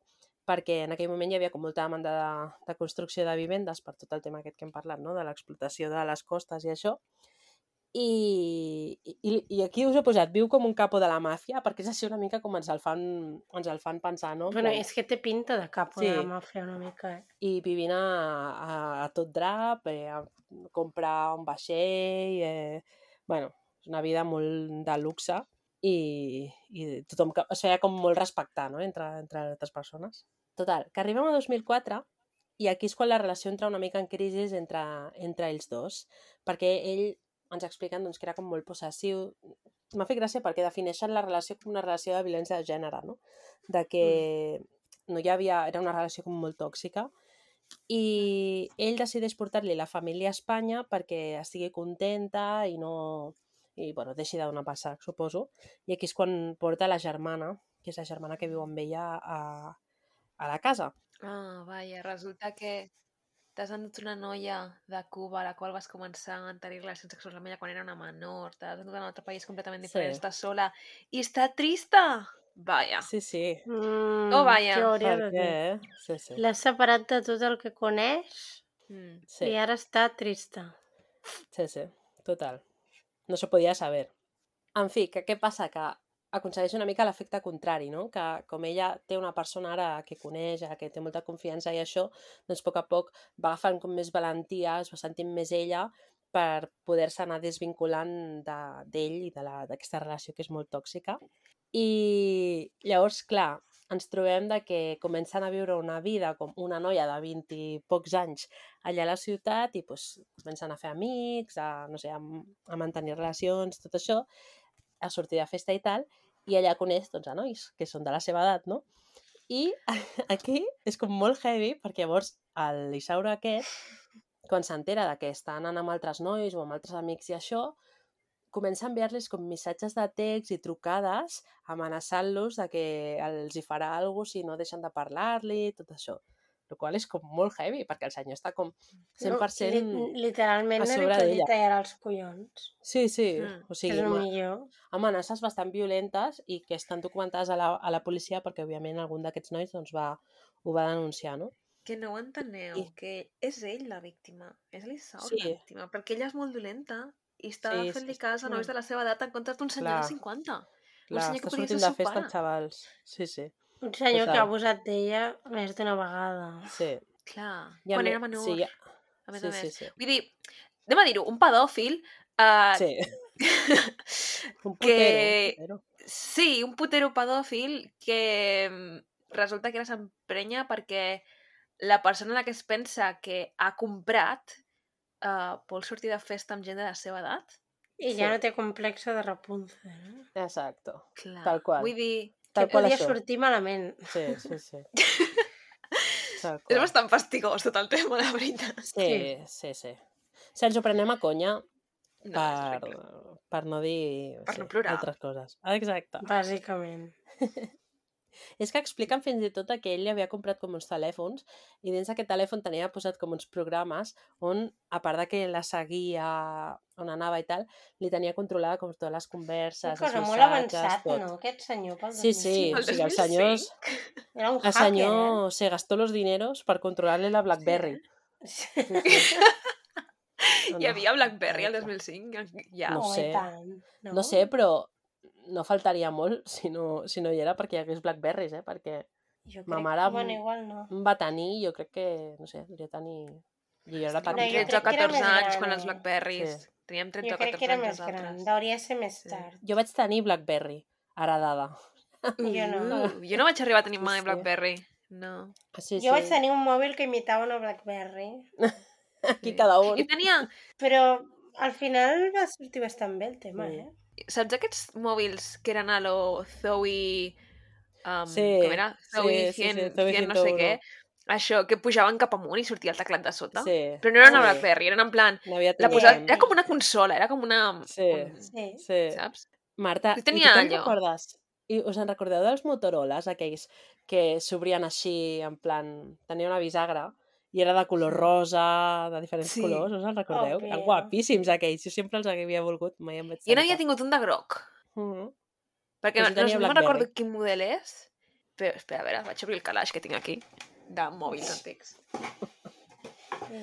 perquè en aquell moment hi havia com molta demanda de, de construcció de vivendes per tot el tema aquest que hem parlat, no? de l'explotació de les costes i això. I, i, I aquí us he posat, viu com un capo de la màfia, perquè és així una mica com ens el fan, ens el fan pensar, no? En Bueno, plan- és que té pinta de capo Sí. de la màfia una mica, eh? i vivint a, a, a tot drap, eh, a comprar un vaixell, eh, bueno, és una vida molt de luxe i, i tothom que, es feia com molt respectar no? entre, entre altres persones. Total, que arribem a 2004 i aquí és quan la relació entra una mica en crisi entre, entre ells dos, perquè ell ens expliquen doncs, que era com molt possessiu. M'ha fet gràcia perquè defineixen la relació com una relació de violència de gènere, no? De que no hi havia... Era una relació com molt tòxica i ell decideix portar-li la família a Espanya perquè estigui contenta i no... i bueno, deixi de donar passar, suposo. I aquí és quan porta la germana, que és la germana que viu amb ella a, a la casa. Ah, vaja, resulta que t'has endut una noia de Cuba a la qual vas començar a tenir relacions sexuals amb ella quan era una menor, t'has endut a un altre país completament diferent, Sí. estàs sola i està trista! Vaja. Sí, sí. Mm, Oh, vaja. Què hauria de dir? eh? Sí, sí. L'ha separat de tot el que coneix Mm. sí. i ara està trista. Sí, sí, total. No se podia saber. En fi, que què passa? Que aconsegueix una mica l'efecte contrari, no? Que com ella té una persona ara que coneix, que té molta confiança i això, doncs a poc a poc va agafant com més valentia, es va sentint més ella per poder-se anar desvinculant de- d'ell i de la- d'aquesta relació que és molt tòxica. I llavors, clar, ens trobem de que comencen a viure una vida com una noia de 20 i pocs anys allà a la ciutat i pues, comencen a fer amics, a, no sé, a, a mantenir relacions, tot això, a sortir de festa i tal, i allà coneix doncs, a nois que són de la seva edat, no? I aquí és com molt heavy perquè llavors l'Isauro aquest, quan s'entera que està anant amb altres nois o amb altres amics i això, comença a enviar-los com missatges de text i trucades amenaçant-los de que els hi farà alguna cosa si no deixen de parlar-li, tot això. El qual és com molt heavy, perquè el senyor està com 100%... No, li, literalment a li sobre d'ella. tallar els collons. Sí, sí, Mm, o sigui, és el ma- millor. amenaces bastant violentes i que estan documentades a la, a la policia perquè, òbviament, algun d'aquests nois doncs, va, ho va denunciar, no? Que no ho enteneu, I- que és ell la víctima, és l'Issaur Sí. la víctima, perquè ella és molt dolenta i està Sí, fent-li sí, cas a nois de la seva edat en comptes d'un senyor Clar. de 50. Un Clar, senyor que està podria ser sortint de festa pare. els xavals. Sí, sí, Un senyor que ha abusat d'ella més d'una vegada. sí. Clar, I a quan me- era menor, Sí, ja... a més sí, a més. sí, sí. Vull dir, anem a dir-ho, un pedòfil uh, sí. Un putero, que- un putero. Sí, un putero pedòfil que mm, resulta que ara s'emprenya perquè la persona en la que es pensa que ha comprat uh, vol sortir de festa amb gent de la seva edat. I Sí. ja no té complexa de Rapunzel. Eh? Exacto. Clar. Tal qual. Vull dir, Tal que qual podia això. sortir malament. Sí, sí, sí. És bastant fastigós tot el tema, la veritat. Sí, sí, sí. Si ens ho prenem a conya No, per, per no dir Per sí, no plorar. altres coses. Exacte. Bàsicament. És que expliquen fins i tot que ell li havia comprat com uns telèfons i dins d'aquest telèfon tenia posat com uns programes on, a part de que la seguia on anava i tal, li tenia controlada com totes les converses, Una cosa els molt avançat, tot. no? Aquest senyor pel Sí, sí, El o sigui, el 2005. senyor, Era un el hacker, senyor se gastó los dineros per controlar-li la BlackBerry. eh? Sí, sí. No, Hi no. havia BlackBerry el Exacte. 2005? Ja. No Oh, i sé. no? No sé, però no faltaria molt si no, si no hi era perquè hi hagués Blackberries, eh? Perquè Jo ma crec... mare- Bueno, igual no. em va tenir, jo crec que, no sé, devia tenir... I jo era Teníem No, jo petita. 13 o crec que era 14 més anys gran, quan els eh? Blackberries. Sí. Teníem 13 Jo o crec 14 que era anys més gran. nosaltres. Hauria de ser més Sí. tard. Jo vaig tenir Blackberry, heredada. Jo no. Uh, jo no vaig arribar a tenir Sí, mai sí. Blackberry. No. Ah, Sí, Jo vaig tenir un mòbil que imitava una Blackberry, Aquí Sí. cada un. Jo tenia... però al final va sortir bastant bé el tema, Sí. eh? Saps aquests mòbils que eren a lo Zoe... Um, Sí, com era? Zoe sí, sí, 100, sí, Zoe 100 no sé 101. què. això, que pujaven cap amunt i sortia el teclat de sota. Sí. Però no era una sí. BlackBerry, eren en plan... La tingut posa... un. Era com una consola, era com una... Sí. un- Sí. Sí. Saps? Marta, Jo i tenia tu te'n recordes? I us en recordeu dels Motorolas, aquells que s'obrien així, en plan... Tenia una bisagra i era de color rosa, de diferents Sí. colors, us en recordeu? Òbvio. Eren guapíssims aquells, jo sempre els havia volgut, mai em vaig Jo n'havia tingut un de groc, Mhm. perquè Doncs no, no BlackBerry. recordo quin model és, però espera, a veure, vaig obrir el calaix que tinc aquí, de mòbils antics.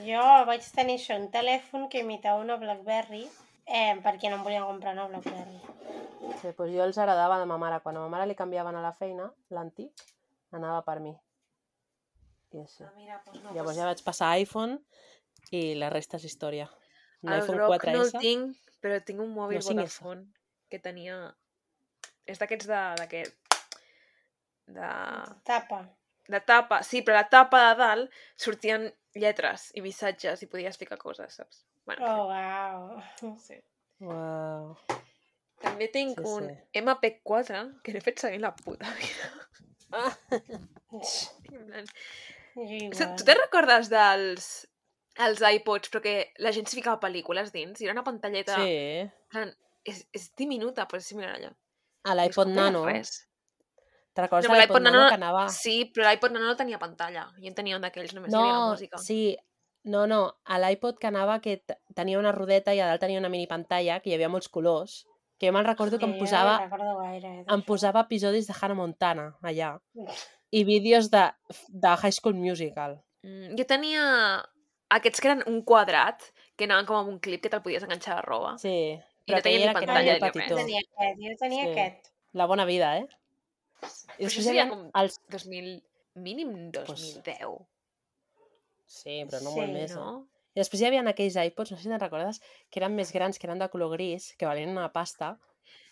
Jo vaig tenir això, un telèfon que imitava una Blackberry, eh, perquè no em volien comprar una Blackberry. Sí, doncs jo els heredava de ma mare. Quan a ma mare li canviaven a la feina, l'antic, anava per mi. I així. Ah, mira, doncs no, Llavors ja vaig passar a iPhone i la resta és història. Un el iPhone groc 4S. no el tinc, però tinc un mòbil No, 5S. Vodafone que tenia... És d'aquests de... d'aquest... De... Tapa. de tapa, sí, però la tapa de dalt sortien lletres i missatges i podies ficar coses, saps? Bueno, Oh, uau. sí. Uau. També tinc Sí, un sí. MP4 que l'he fet seguir la puta vida. Ah, En plan, Jo Tu te'n recordes dels els iPods, però que la gent s'hi ficava pel·lícules dins? I era una pantalleta... sí. plan, és, és diminuta, però és similar allò. A l'iPod no Nano. Res. Te'n recordes No, de l'iPod Nano, Nano- que anava... Sí, però l'iPod Nano no tenia pantalla. Jo en tenia un d'aquells, només hi havia la No, música. sí. No, no. A l'iPod que anava que tenia una rodeta i a dalt tenia una mini pantalla que hi havia molts colors. Que jo me'n recordo que em Sí, posava, No gaire, eh, em posava episodis de Hannah Montana allà. I vídeos de, de High School Musical. Mm, jo tenia aquests que eren un quadrat, que anaven com amb un clip que te'l podies enganxar a roba. Sí. I no Però tenia ni pantalla ni res. petitó. Jo tenia aquest, jo tenia Sí. aquest. La bona vida, eh? I Però això després seria com els... 2000, mínim 2010, Sí, però no Sí, molt més, no? no? I després hi havia aquells iPods, no sé si te'n recordes, que eren més grans, que eren de color gris, que valien una pasta,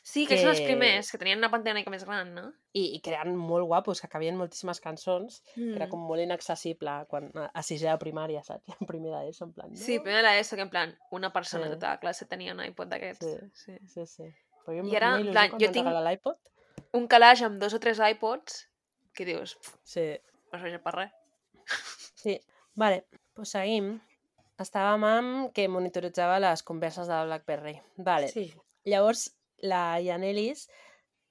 Sí, que són els Que- primers, que tenien una pantalla una mica més gran, no? i, i que eren molt guapos, que cabien moltíssimes cançons, Mm. que era com molt inaccessible quan, a, a sisè de primària, saps? I en primera d'ESO, en plan... Sí, no? primer de l'ESO, que en plan, una persona Sí. de tota la classe tenia un iPod d'aquests. Sí. Sí. Sí, sí. Però jo I era, en plan, jo tinc- l'iPod. Un calaix amb dos o tres iPods, que dius, "Pf, Sí. no serveix per res. Sí. Vale, doncs seguim. Estàvem amb que monitoritzava les converses de BlackBerry. Vale. Sí. Llavors, la Yanelis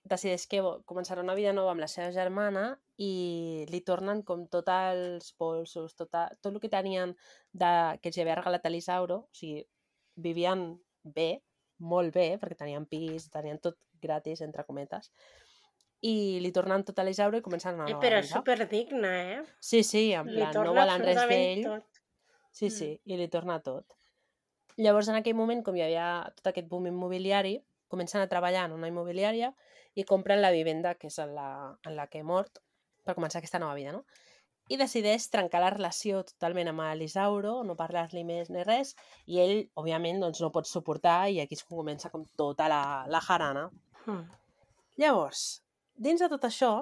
decideix que començarà una vida nova amb la seva germana i li tornen com tots els polsos, tot, a, tot el que tenien de, que els havia regalat a l'Isauro. O sigui, vivien bé, molt bé, perquè tenien pis, tenien tot gratis, entre cometes. I li tornen tot a l'Isauro i comencen una Eh, nova però és vida. superdigna, eh? Sí, sí, en plan, no volen res d'ell. tot. Sí, Mm. sí, i li torna tot. Llavors, en aquell moment, com hi havia tot aquest boom immobiliari, comencen a treballar en una immobiliària i compren la vivenda que és en la, en la que he mort per començar aquesta nova vida, no? I decideix trencar la relació totalment amb l'Isauro, no parlar-li més ni res, i ell, òbviament, doncs, no pot suportar i aquí quan comença com tota la, la jarana. Mm. Llavors, dins de tot això,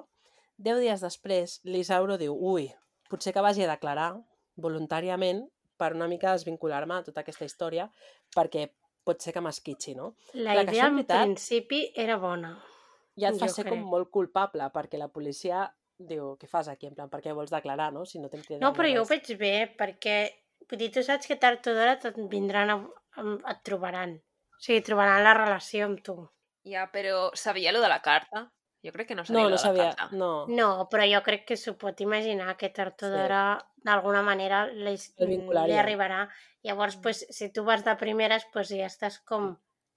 deu dies després, l'Isauro diu ui, potser que vagi a declarar voluntàriament per una mica desvincular-me de tota aquesta història perquè pot ser que m'esquitxi, no? La Clar, idea en en veritat- principi era bona. Ja et fa ser com crec. molt culpable perquè la policia diu, què fas aquí? En plan, per què vols declarar, no? Si no t'hem cridat No, però jo ho res. veig bé, perquè vull dir, tu saps que tard o d'hora et vindran a, a, et trobaran. O sigui, trobaran la relació amb tu. Ja, però sabia lo de la carta? Jo crec que no sabia No, no sabia, no. No, però jo crec que s'ho pot imaginar que tard o Sí. d'hora d'alguna manera li, li arribarà. Llavors, pues, si tu vas de primeres, pues, ja estàs com,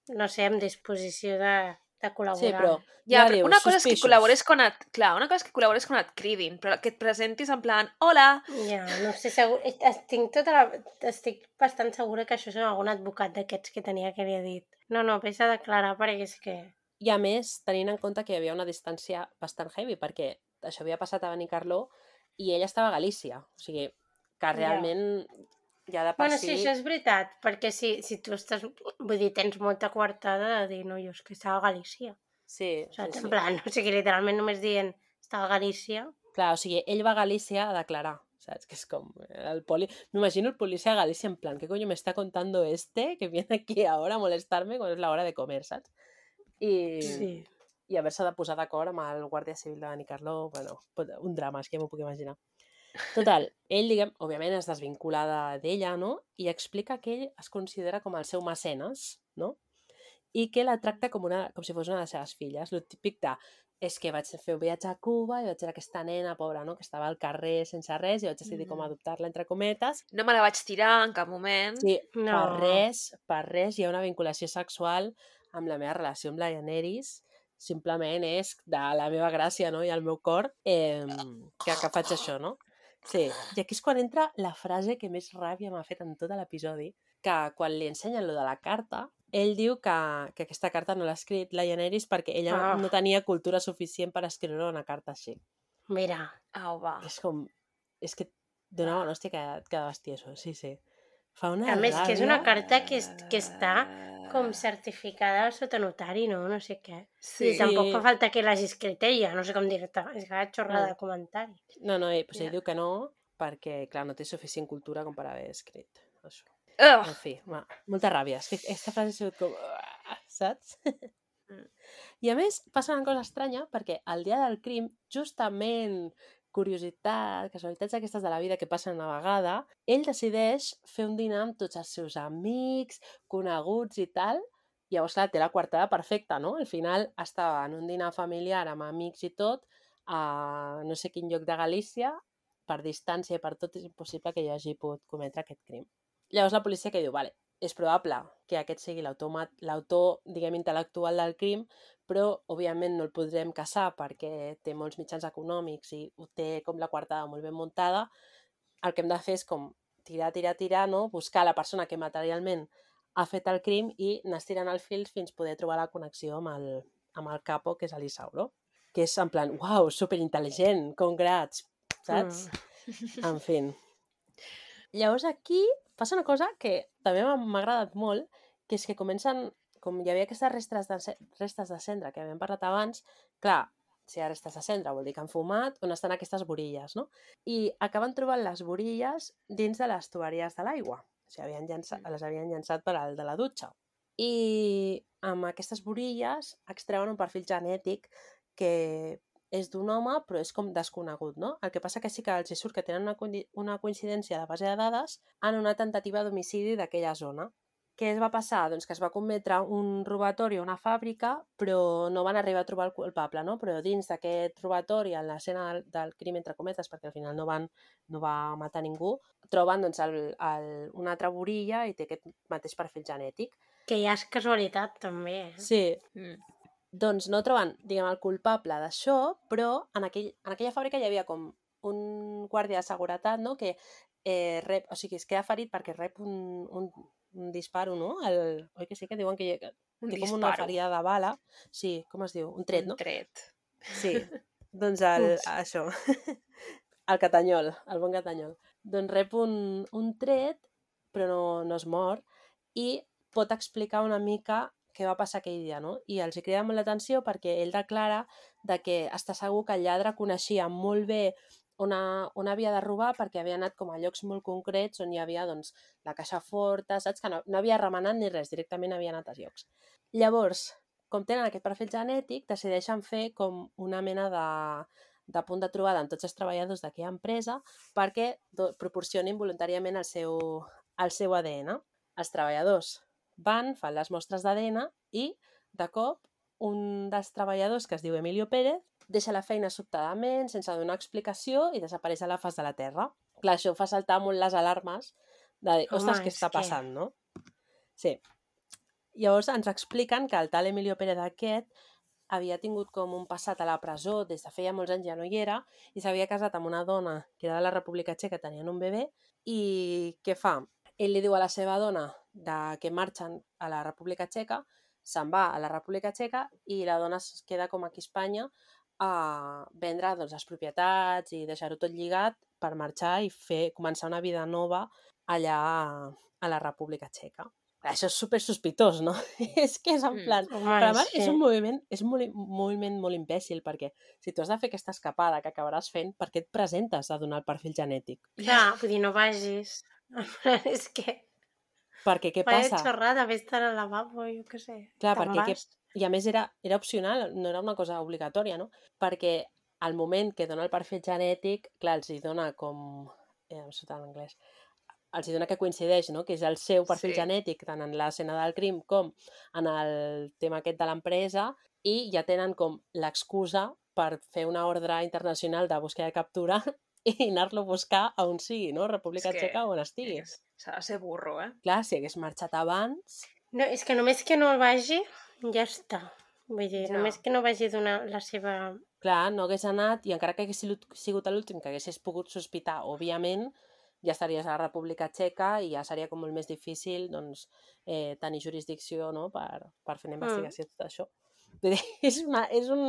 no sé, en disposició de, de col·laborar. Sí, però Ja, ja però dius, una cosa és que col·labores quan et... Clar, una cosa és que col·labores quan et cridin, però que et presentis en plan, hola, Ja, no sé, segur, estic, tota la, estic bastant segura que això és algun advocat d'aquests que tenia que li ha dit. No, no, vés a declarar perquè és que... I a més, tenint en compte que hi havia una distància bastant heavy, perquè això havia passat a Benicarló i ella estava a Galícia. O sigui, que realment ja de per Bueno, si... sí, això és veritat, perquè si, si tu estàs... Vull dir, tens molta coartada de dir, no, jo és que estava a Galícia. Sí, sí, Saps? sí. En plan, o sigui, literalment només dient estava a Galícia. Clar, o sigui, ell va a Galícia a declarar, saps? Que és com el poli... M'imagino el policia a Galícia en plan, ¿qué coño me está contando este que viene aquí ahora a molestarme quan és la hora de comer, saps? I, Sí. i haver-se de posar d'acord amb el Guàrdia Civil de Benicarló, bueno, pot- un drama, és que ja m'ho puc imaginar. Total, ell, diguem, òbviament es desvincula de- d'ella, no? I explica que ell es considera com el seu mecenes, no? I que la tracta com, una, com si fos una de les seves filles. Lo típic de, és que vaig fer un viatge a Cuba i vaig veure aquesta nena, pobra, no? Que estava al carrer sense res i vaig decidir com Mm. adoptar-la, entre cometes. No me la vaig tirar en cap moment. Sí, No. per res, per res hi ha una vinculació sexual amb la meva relació amb la Daenerys. Simplement és de la meva gràcia no? i el meu cor eh, que, que faig això, no? Sí, i aquí és quan entra la frase que més ràbia m'ha fet en tot l'episodi, que quan li ensenyen lo de la carta, ell diu que, que aquesta carta no l'ha escrit la Daenerys perquè ella Ah. no tenia cultura suficient per escriure una carta així. Mira, Au, va. És com... És que donava una hòstia que, que de bestieso, sí, sí. Fa una a més que és una ràbia. carta que, és, que està com certificada sota notari, no? No sé què. Sí. I tampoc fa falta que l'hagi escrit ella, no sé com dir-te. És que va xorrada Mm. de comentari. No, no, ell, pues, ell Ja. diu que no perquè, clar, no té suficient cultura com per haver escrit això. Ugh. En fi, va, molta ràbia. És que aquesta frase ha sigut com... "Uah", Saps? Mm. I a més, passa una cosa estranya perquè el dia del crim, justament curiositat, casualitats aquestes de la vida que passen una vegada, ell decideix fer un dinar amb tots els seus amics, coneguts i tal, i llavors, clar, té la quartada perfecta, no? Al final estava en un dinar familiar amb amics i tot, a no sé quin lloc de Galícia, per distància i per tot és impossible que jo hagi pogut cometre aquest crim. Llavors la policia que diu, vale, és probable que aquest sigui l'autor, diguem, intel·lectual del crim, però òbviament no el podrem caçar perquè té molts mitjans econòmics i ho té com la quartada molt ben muntada. El que hem de fer és com tirar, tirar, tirar, no? buscar la persona que materialment ha fet el crim i anar estirant el fil fins poder trobar la connexió amb el, amb el capo, que és l'Isauro. Que és en plan, uau, superintel·ligent, congrats, saps? Mm. En fi. Llavors aquí passa una cosa que també m'ha agradat molt, que és que comencen, com hi havia aquestes restes de, restes de cendra que havíem parlat abans, clar, si hi ha restes de cendra vol dir que han fumat, on estan aquestes borilles, no? I acaben trobant les borilles dins de les tuberies de l'aigua. O sigui, havien llançat, les havien llançat per al de la dutxa. I amb aquestes borilles extreuen un perfil genètic que és d'un home, però és com desconegut, no? El que passa que sí que els surt que tenen una, una coincidència de base de dades en una tentativa d'homicidi d'aquella zona. Què es va passar? Doncs que es va cometre un robatori a una fàbrica, però no van arribar a trobar el culpable, no? Però dins d'aquest robatori, en l'escena del, del crim, entre cometes, perquè al final no, van, no va matar ningú, troben doncs, el, el, una altra borilla i té aquest mateix perfil genètic. Que ja és casualitat, també. Eh? Sí, Mm. Doncs no troben, diguem, el culpable d'això, però en, aquell, en aquella fàbrica hi havia com un guàrdia de seguretat, no?, que eh, rep, o sigui, es queda ferit perquè rep un, un, un disparo, no? El, oi que sí que diuen que, hi- que Un té com una ferida de bala. Sí, com es diu? Un tret, Un no? tret. Sí, doncs el, Ups. això, el catanyol, el bon catanyol. Doncs rep un, un tret, però no, no es mor, i pot explicar una mica què va passar aquell dia, no? I els crida molt l'atenció perquè ell declara de que està segur que el lladre coneixia molt bé on, ha, on havia de robar perquè havia anat com a llocs molt concrets on hi havia doncs, la caixa forta, saps? Que no, no havia remenat ni res, directament havia anat als llocs. Llavors, com tenen aquest perfil genètic, decideixen fer com una mena de, de punt de trobada amb tots els treballadors d'aquella empresa perquè proporcionin voluntàriament el seu, el seu ADN. Els treballadors van, fan les mostres d'ADN i, de cop, un dels treballadors, que es diu Emilio Pérez, deixa la feina sobtadament, sense donar explicació i desapareix a la faç de la Terra. Clar, això fa saltar molt les alarmes de dir, ostres, què està que- passant, no? Sí. Llavors ens expliquen que el tal Emilio Pérez aquest havia tingut com un passat a la presó des de feia molts anys ja no hi era i s'havia casat amb una dona que era de la República Txeca, tenien un bebè i què fa? Ell li diu a la seva dona de que marxen a la República Txeca, se'n va a la República Txeca i la dona es queda com aquí a Espanya a vendre doncs, les propietats i deixar-ho tot lligat per marxar i fer començar una vida nova allà a, a la República Txeca. Això és super sospitós, no? és que és en Mm. plan... Home, Però part, sí. és un moviment, és un moviment molt imbècil, perquè si tu has de fer aquesta escapada que acabaràs fent, per què et presentes a donar el perfil genètic? Clar, vull dir, no vagis. és que... Perquè què Vaya passa? xorrada, vés-te'n al lavabo, jo què sé. Clar, perquè què... vas. I a més era, era opcional, no era una cosa obligatòria, no? Perquè al moment que dona el perfil genètic, clar, els hi dona com... Eh, em surt en anglès els hi dona que coincideix, no? que és el seu perfil Sí. genètic, tant en l'escena del crim com en el tema aquest de l'empresa, i ja tenen com l'excusa per fer una ordre internacional de búsqueda i captura i anar-lo a buscar a on sigui, no? República que- Txeca o on estigui. És- S'ha de ser burro, eh? Clar, si hagués marxat abans... No, és que només que no el vagi, ja està. Vull dir, Ja. només que no vagi donar la seva... Clar, no hagués anat, i encara que hagués sigut, sigut l'últim que haguessis pogut sospitar, òbviament, ja estaries a la República Txeca i ja seria com molt més difícil doncs, eh, tenir jurisdicció no? per, per fer una investigació mm. tot això. Vull dir, és, una, és un,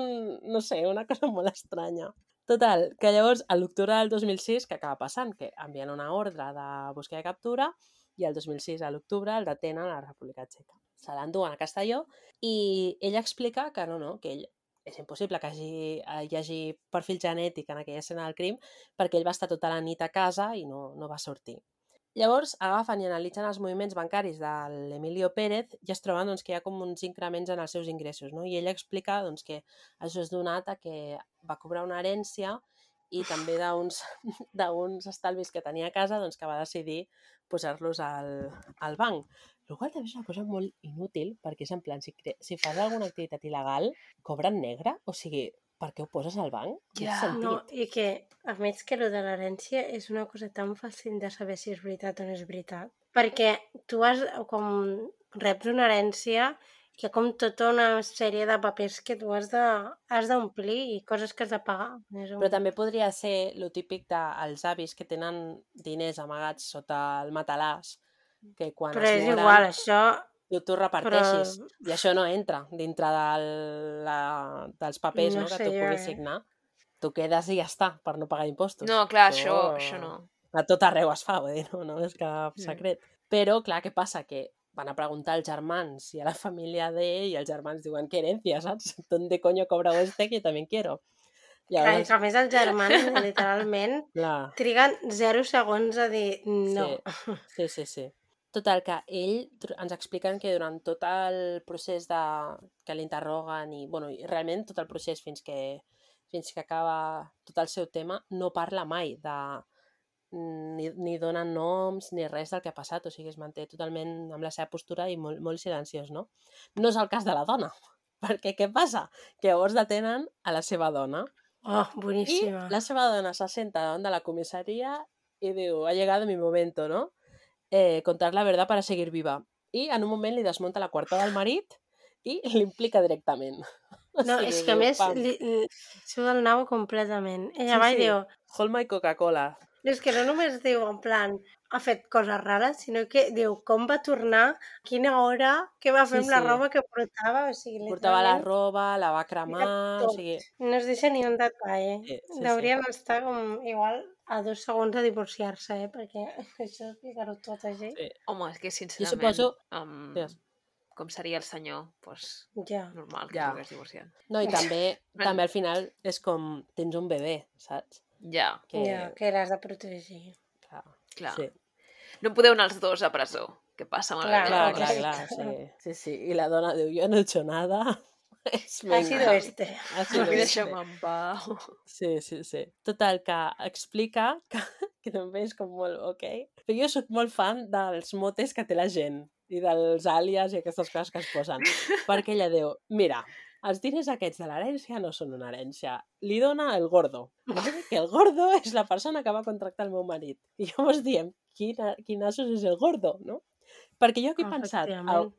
no sé, una cosa molt estranya. Total, que llavors, a l'octubre del 2006, que acaba passant? Que envien una ordre de búsqueda i captura i el 2006, a l'octubre, el detenen a la República Txeca. Se l'enduen a Castelló i ell explica que no, no, que ell és impossible que hagi, eh, hi hagi perfil genètic en aquella escena del crim perquè ell va estar tota la nit a casa i no, no va sortir. Llavors agafen i analitzen els moviments bancaris de l'Emilio Pérez i es troben doncs, que hi ha com uns increments en els seus ingressos. No? I ell explica doncs, que això és donat a que va cobrar una herència i també d'uns estalvis que tenia a casa doncs, que va decidir posar-los al, al banc. El qual també és una cosa molt inútil, perquè és en plan, si, si fas alguna activitat il·legal, cobren negre? O sigui, per què ho poses al banc? Quin Ja. No, i que, a més que lo de l'herència és una cosa tan fàcil de saber si és veritat o no és veritat. Perquè tu has, com reps una herència que hi ha com tota una sèrie de papers que tu has de has d'omplir i coses que has de pagar. És un... Però també podria ser lo típic dels avis que tenen diners amagats sota el matalàs, que quan Però es és moren, igual, això... tu, tu reparteixis. Però- I això no entra dintre del, la, dels papers No no, que sé tu jo, puguis eh? signar. Tu quedes i ja està, per no pagar impostos. No, clar, això, això no. A tot arreu es fa, vull dir, no, no és cap Mm. secret. Però, clar, què passa? Que van a preguntar als germans i a la família d'ell i els germans diuen, què herencia, saps? ¿Dónde coño cobra este que también quiero? Clar, Llavors, que a més els germans, literalment, clar, triguen zero segons a dir no. Sí, sí, sí. Total, que ell ens expliquen que durant tot el procés de... que l'interroguen i, bueno, i realment tot el procés fins que, fins que acaba tot el seu tema, no parla mai de ni, ni dona noms ni res del que ha passat, o sigui, es manté totalment amb la seva postura i molt, molt silenciós, no? No és el cas de la dona, perquè què passa? Que llavors detenen a la seva dona Oh, i boníssima. la seva dona se senta davant de la comissaria i diu, ha llegado mi momento, ¿no? Eh, contar la verdad para seguir viva. I en un moment li desmunta la quarta del marit i l'implica directament. O No, sigui, és que a diu, més pam, li, li, surt del nabo completament. Ella Sí, va i sí. diu... Hold my Coca-Cola. És que no només diu en plan ha fet coses rares, sinó que diu com va tornar, quina hora, què va fer Sí, amb la sí. roba que portava, o sigui, Portava la roba, la va cremar, o sigui... no es deixa ni un detall. Sí, sí, sí. Deurien estar com igual a dos segons de divorciar-se, eh? perquè això explicar-ho tot així. Sí. Home, és que Jo sincerament... suposo... Um, Digues. com seria el senyor, doncs, Ja. normal que Ja. ja. s'hagués divorciat. No, i també, també al final és com tens un bebè, saps? Ja, Que, Ja, que l'has de protegir. clar, clar. sí. No podeu anar els dos a presó. Què passa amb el Clar, bebè? Clar, Clar, clar, sí. Sí, sí. I la dona diu, jo no he hecho nada. Es Ha sido este. Ha sido este. en pau. Sí, sí, sí. Total, que explica que, que també és com molt ok. Però jo sóc molt fan dels motes que té la gent i dels àlies i aquestes coses que es posen. Perquè ella diu, mira, els diners aquests de l'herència no són una herència. Li dona el gordo. Que el gordo és la persona que va contractar el meu marit. I llavors diem, quin, quin assos és el gordo, no? Perquè jo aquí he pensat, el,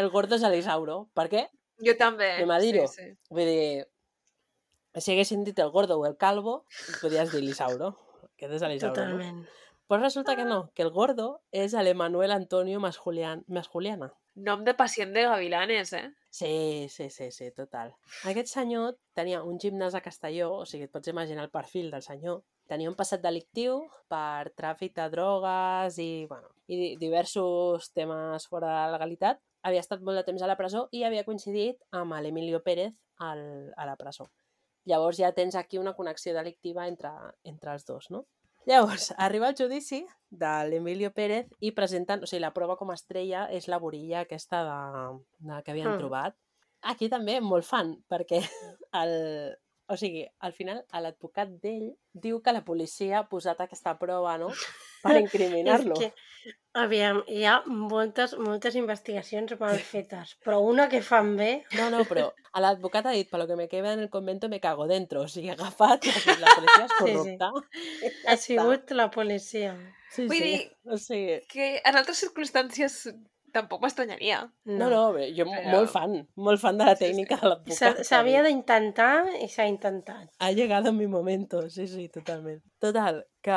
el gordo és l'Isauro. Per què? Jo també. Me Madiro. Sí, sí. Vull dir, si haguessin dit el gordo o el calvo, podies dir l'Isauro. Aquest és l'Isauro, no? Totalment. Però resulta que no, que el gordo és l'Emanuel Antonio Masjulian, Masjuliana. Nom de pacient de gavilanes, eh? Sí, sí, sí, sí, total. Aquest senyor tenia un gimnàs a Castelló, o sigui, et pots imaginar el perfil del senyor. Tenia un passat delictiu per tràfic de drogues i, bueno, i di- diversos temes fora de la legalitat. Havia estat molt de temps a la presó i havia coincidit amb l'Emilio Pérez al, a la presó. Llavors ja tens aquí una connexió delictiva entre, entre els dos, no? Llavors, arriba el judici de l'Emilio Pérez i presenten, o sigui, la prova com a estrella és la borilla aquesta de, de que havien Mm. trobat. Aquí també molt fan, perquè el, o sigui, al final l'advocat d'ell diu que la policia ha posat aquesta prova, no?, per incriminar-lo. És que, aviam, hi ha moltes, moltes investigacions mal fetes, però una que fan bé... No, no, però l'advocat ha dit, per lo que me queda en el convento me cago dentro. O sigui, ha agafat, la policia és Sí, sí. corrupta. Ha sigut la policia. Sí, Vull sí. dir- O sigui, Que en altres circumstàncies tampoc m'estranyaria. no, no, bé, jo Però- molt fan, molt fan de la Sí, sí. tècnica de l'advocat. S'havia d'intentar i s'ha intentat. Ha llegado mi momento, sí, sí, totalment. Total, que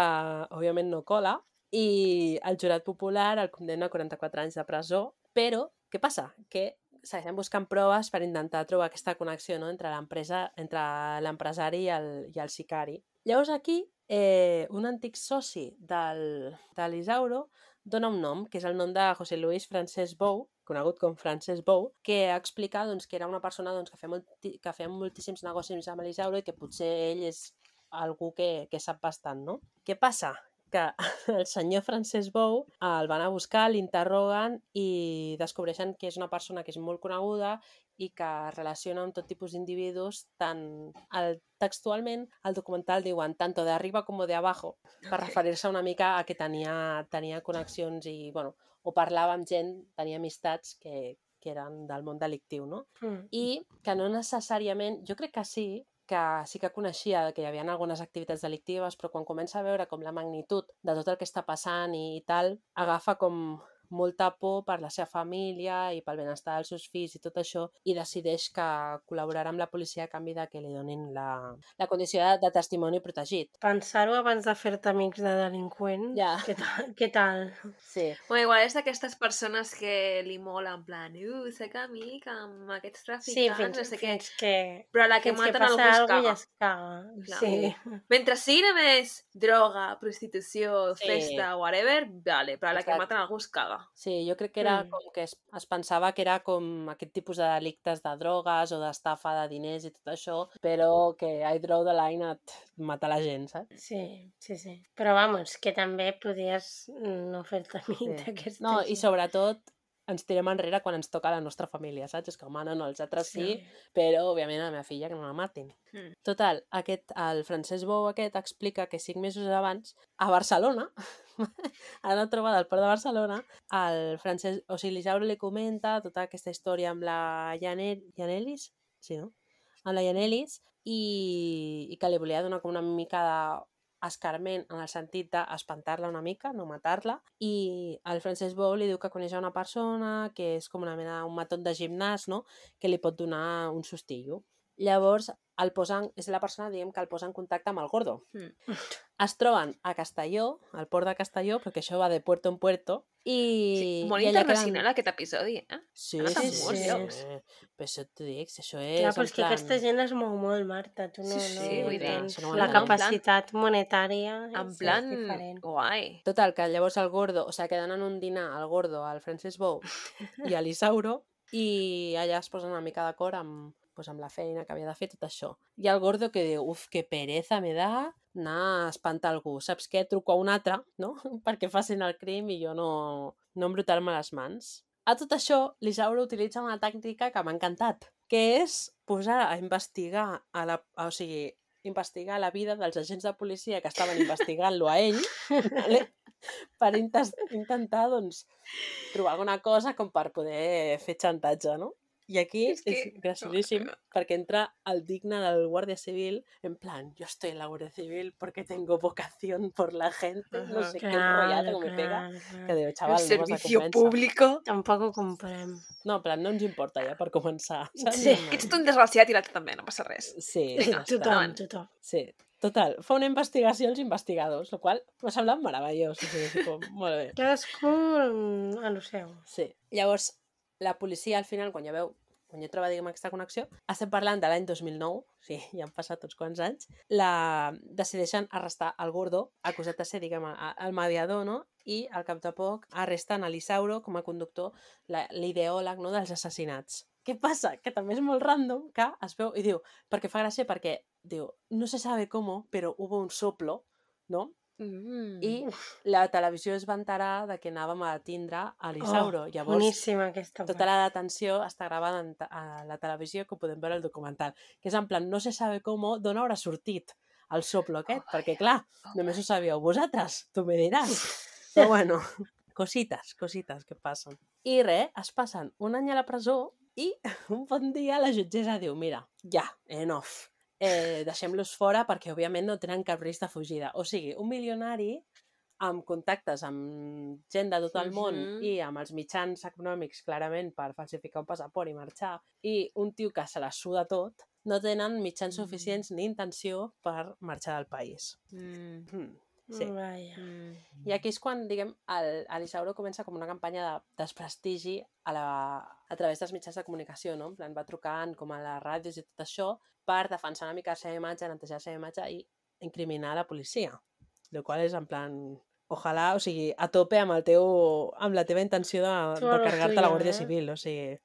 òbviament no cola i el jurat popular el condemna a 44 anys de presó, però què passa? Que segueixen buscant proves per intentar trobar aquesta connexió no? entre l'empresa, entre l'empresari i, el, i el sicari. Llavors aquí, eh, un antic soci del, de l'Isauro dona un nom, que és el nom de José Luis Francesc Bou, conegut com Francesc Bou, que explica doncs, que era una persona doncs, que, feia molti, que feia moltíssims negocis amb l'Isauro i que potser ell és algú que, que sap bastant, no? Què passa? Que el senyor Francesc Bou el van a buscar, l'interroguen i descobreixen que és una persona que és molt coneguda i que es relaciona amb tot tipus d'individus, tant el, textualment al documental diuen tanto de arriba como de abajo, per Ok. referir-se una mica a que tenia, tenia connexions i, bueno, o parlava amb gent, tenia amistats que, que eren del món delictiu, no? Mm. i que no necessàriament, jo crec que sí, que sí que coneixia que hi havia algunes activitats delictives, però quan comença a veure com la magnitud de tot el que està passant i, tal, agafa com molta por per la seva família i pel benestar dels seus fills i tot això i decideix que col·laborarà amb la policia a canvi de que li donin la, la condició de, de testimoni protegit. Pensar-ho abans de fer-te amics de delinqüents. Ja. Què tal? Què tal? Sí, Bueno, igual és d'aquestes persones que li mola, en plan, uh, sé que amic amb aquests Sí, traficants, fins, no sé què. que, Però a la que fins que maten algú es caga. es caga. Clar. Sí. Mentre sigui només droga, prostitució, Sí. festa, whatever, vale, però a la que Exacte. maten algú es caga. Sí, jo crec que era Mm. com que es, es pensava que era com aquest tipus de delictes de drogues o d'estafa de diners i tot això, però que I draw the line at matar la gent, saps? Sí, sí, sí. Però vamos, que també podies no fer-te amic Sí. d'aquesta No, i gent. sobretot ens tirem enrere quan ens toca la nostra família, saps? És com, ah, no, no, els altres sí, però òbviament a la meva filla que no la matin. Mm. Total, aquest, el Francesc Bou aquest explica que cinc mesos abans, a Barcelona, a una trobada al Port de Barcelona, el Francesc, o sigui, l'Isauro li comenta tota aquesta història amb la Janel, Janelis, sí, no? Amb la Janelis, i, i que li volia donar com una mica de escarment en el sentit d'espantar-la una mica, no matar-la, i el Francesc Bou li diu que coneix una persona que és com una mena, un matot de gimnàs, no?, que li pot donar un sustillo. Llavors, el posen, és la persona, diguem, que el posa en contacte amb el gordo. Mm. Es troben a Castelló, al port de Castelló, perquè això va de puerto en puerto, i... Sí, molt i internacional queden- aquest episodi, eh? Sí, sí, sí, llocs. sí. Però això t'ho dic, si això és... Clar, però és que plan- aquesta gent es mou molt, Marta. Tu no, Sí, no sí, vull dir, no la capacitat monetària En és, plan, és diferent. guai. Total, que llavors el gordo, o sigui, queden en un dinar el gordo, el Francesc Bou i a l'Isauro, i allà es posen una mica d'acord amb, pues, amb la feina que havia de fer, tot això. I el gordo que diu, uf, que pereza me da anar a espantar algú. Saps què? Truco a un altre, no? Perquè facin el crim i jo no, no embrutar-me les mans. A tot això, l'Isauro utilitza una tàctica que m'ha encantat, que és posar a investigar, a la, o sigui, investigar la vida dels agents de policia que estaven investigant-lo a ell, vale? per intentar doncs, trobar alguna cosa com per poder fer xantatge, no? I aquí És que- és graciosíssim perquè entra el digne del guàrdia civil en plan, yo estoy en la guardia civil porque tengo vocación por la gente, no sé qué enrollato que me pega, claro. que diu, El chaval, no vas a servicio convèncer. público. Tampoc ho comprem. No, en plan, no ens importa ja per començar. Saps? Sí. No, Que ets un desgraciat i l'altre també, no passa res. Sí, Vinga, tothom, endavant. tothom. Sí. Total, fa una investigació als investigadors, el qual m'ha semblat meravellós. O sigui, com, molt bé. Cadascú a lo seu. Sí. Llavors, la policia al final, quan ja veu quan ja troba, diguem, aquesta connexió, estem parlant de l'any 2009, sí, ja han passat uns quants anys, la... decideixen arrestar el Gordo, acusat de ser, diguem, el mediador, no? I al cap de poc arresten a l'Isauro com a conductor, l'ideòleg no, dels assassinats. Què passa? Que també és molt random que es veu i diu, perquè fa gràcia perquè diu, no se sabe cómo, pero hubo un soplo, no? Mm. I la televisió es va enterar de que anàvem a tindre a l'Isauro. Oh, Llavors, boníssima aquesta tota la detenció està gravada en a la televisió que podem veure al documental. Que és en plan, no se sabe com, d'on haurà sortit el soplo aquest, Oh, perquè clar, només ho sabíeu vosaltres, tu me diràs. Però bueno, cosites, cosites que passen. I res, es passen un any a la presó i un bon dia la jutgessa diu, mira, ja, enough, eh, deixem-los fora perquè òbviament no tenen cap risc de fugida. O sigui, un milionari amb contactes amb gent de tot el món Mhm. i amb els mitjans econòmics clarament per falsificar un passaport i marxar i un tio que se la suda tot no tenen mitjans Mm. suficients ni intenció per marxar del país. Mm. Mm. Sí. Mm. I aquí és quan, diguem, el, comença com una campanya de desprestigi a, la, a través dels mitjans de comunicació, no? En plan, va trucant com a les ràdios i tot això per defensar una mica la seva imatge, netejar la seva imatge i incriminar la policia. El qual és en plan... Ojalà, o sigui, a tope amb, el teu, amb la teva intenció de, de lo tuyo, la Guàrdia eh? Civil, o sigui,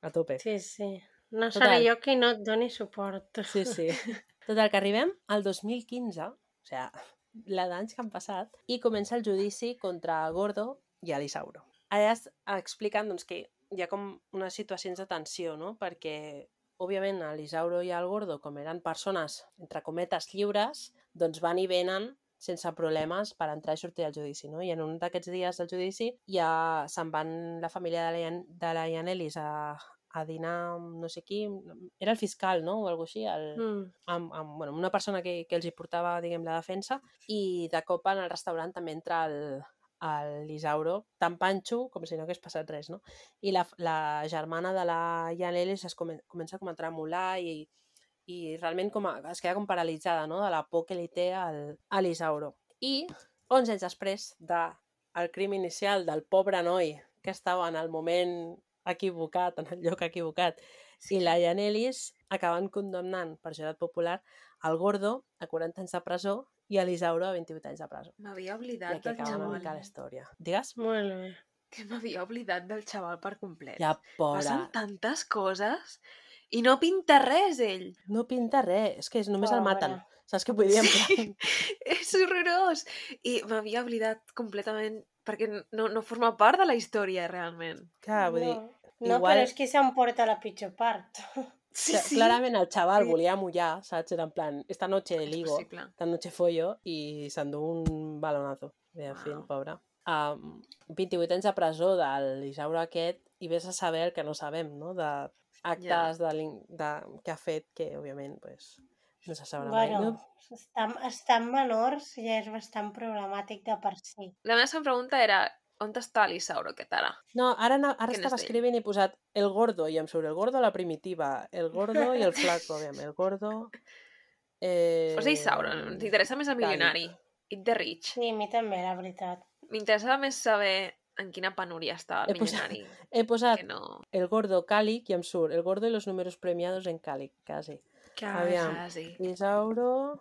a tope. Sí, sí. No Total. seré jo qui no et doni suport. Sí, sí. Total, que arribem al 2015, o sigui, la d'anys que han passat, i comença el judici contra Gordo i Alisauro. Allà es expliquen doncs, que hi ha com unes situacions de tensió, no? Perquè, òbviament, l'Isauro i el Gordo, com eren persones, entre cometes, lliures, doncs van i venen sense problemes per entrar i sortir del judici, no? I en un d'aquests dies del judici ja se'n van la família de la, de la Ianelis a, a dinar amb no sé qui, era el fiscal, no? O alguna així, el, Mm. amb, amb bueno, una persona que, que els hi portava, diguem, la defensa, i de cop en el restaurant també entra el, el Isauro, tan panxo com si no hagués passat res, no? I la, la germana de la Janelis es comen comença com a tremolar i, i realment com a, es queda com paralitzada, no?, de la por que li té al, a l'Isauro. I 11 anys després de el crim inicial del pobre noi que estava en el moment equivocat, en el lloc equivocat, i la Janelis acaben condemnant per jurat popular el Gordo a 40 anys de presó i a l'Isauro a 28 anys de presó. M'havia I oblidat aquí del acaba una xaval. mica la història. Digues? Molt bé. Que m'havia oblidat del xaval per complet. Ja, Passen pobra. tantes coses i no pinta res, ell. No pinta res, és que és, només el maten. Pobra. Saps què vull dir? Sí, és horrorós. I m'havia oblidat completament perquè no, no forma part de la història, realment. Clar, vull dir, no, igual- però és que s'emporta la pitjor part. Sí, sí. Clarament el xaval Sí. volia mullar, saps? Era en plan, esta noche ligo, esta noche follo, i s'endú un balonazo. Fi, Wow. pobre. Um, 28 anys de presó de l'Isauro aquest, i vés a saber el que no sabem, no? De actes de, l'in- de, que ha fet que, òbviament, pues, no se sabrà mai. Bueno, No? estar, estar menors ja és bastant problemàtic de per si. La meva segona pregunta era on està l'Isauro aquest ara? No, ara, no, ara estava escrivint i he posat el gordo i em surt el gordo la primitiva, el gordo i el flaco, aviam, el gordo... Eh... Posa Isauro, t'interessa més el milionari. It the rich. Sí, a mi també, la veritat. M'interessava més saber en quina penúria està el He posat- milionari. He posat Que no... el gordo Calic i em surt el gordo i los números premiados en Calic, quasi. Aviam. Quasi. Isauro...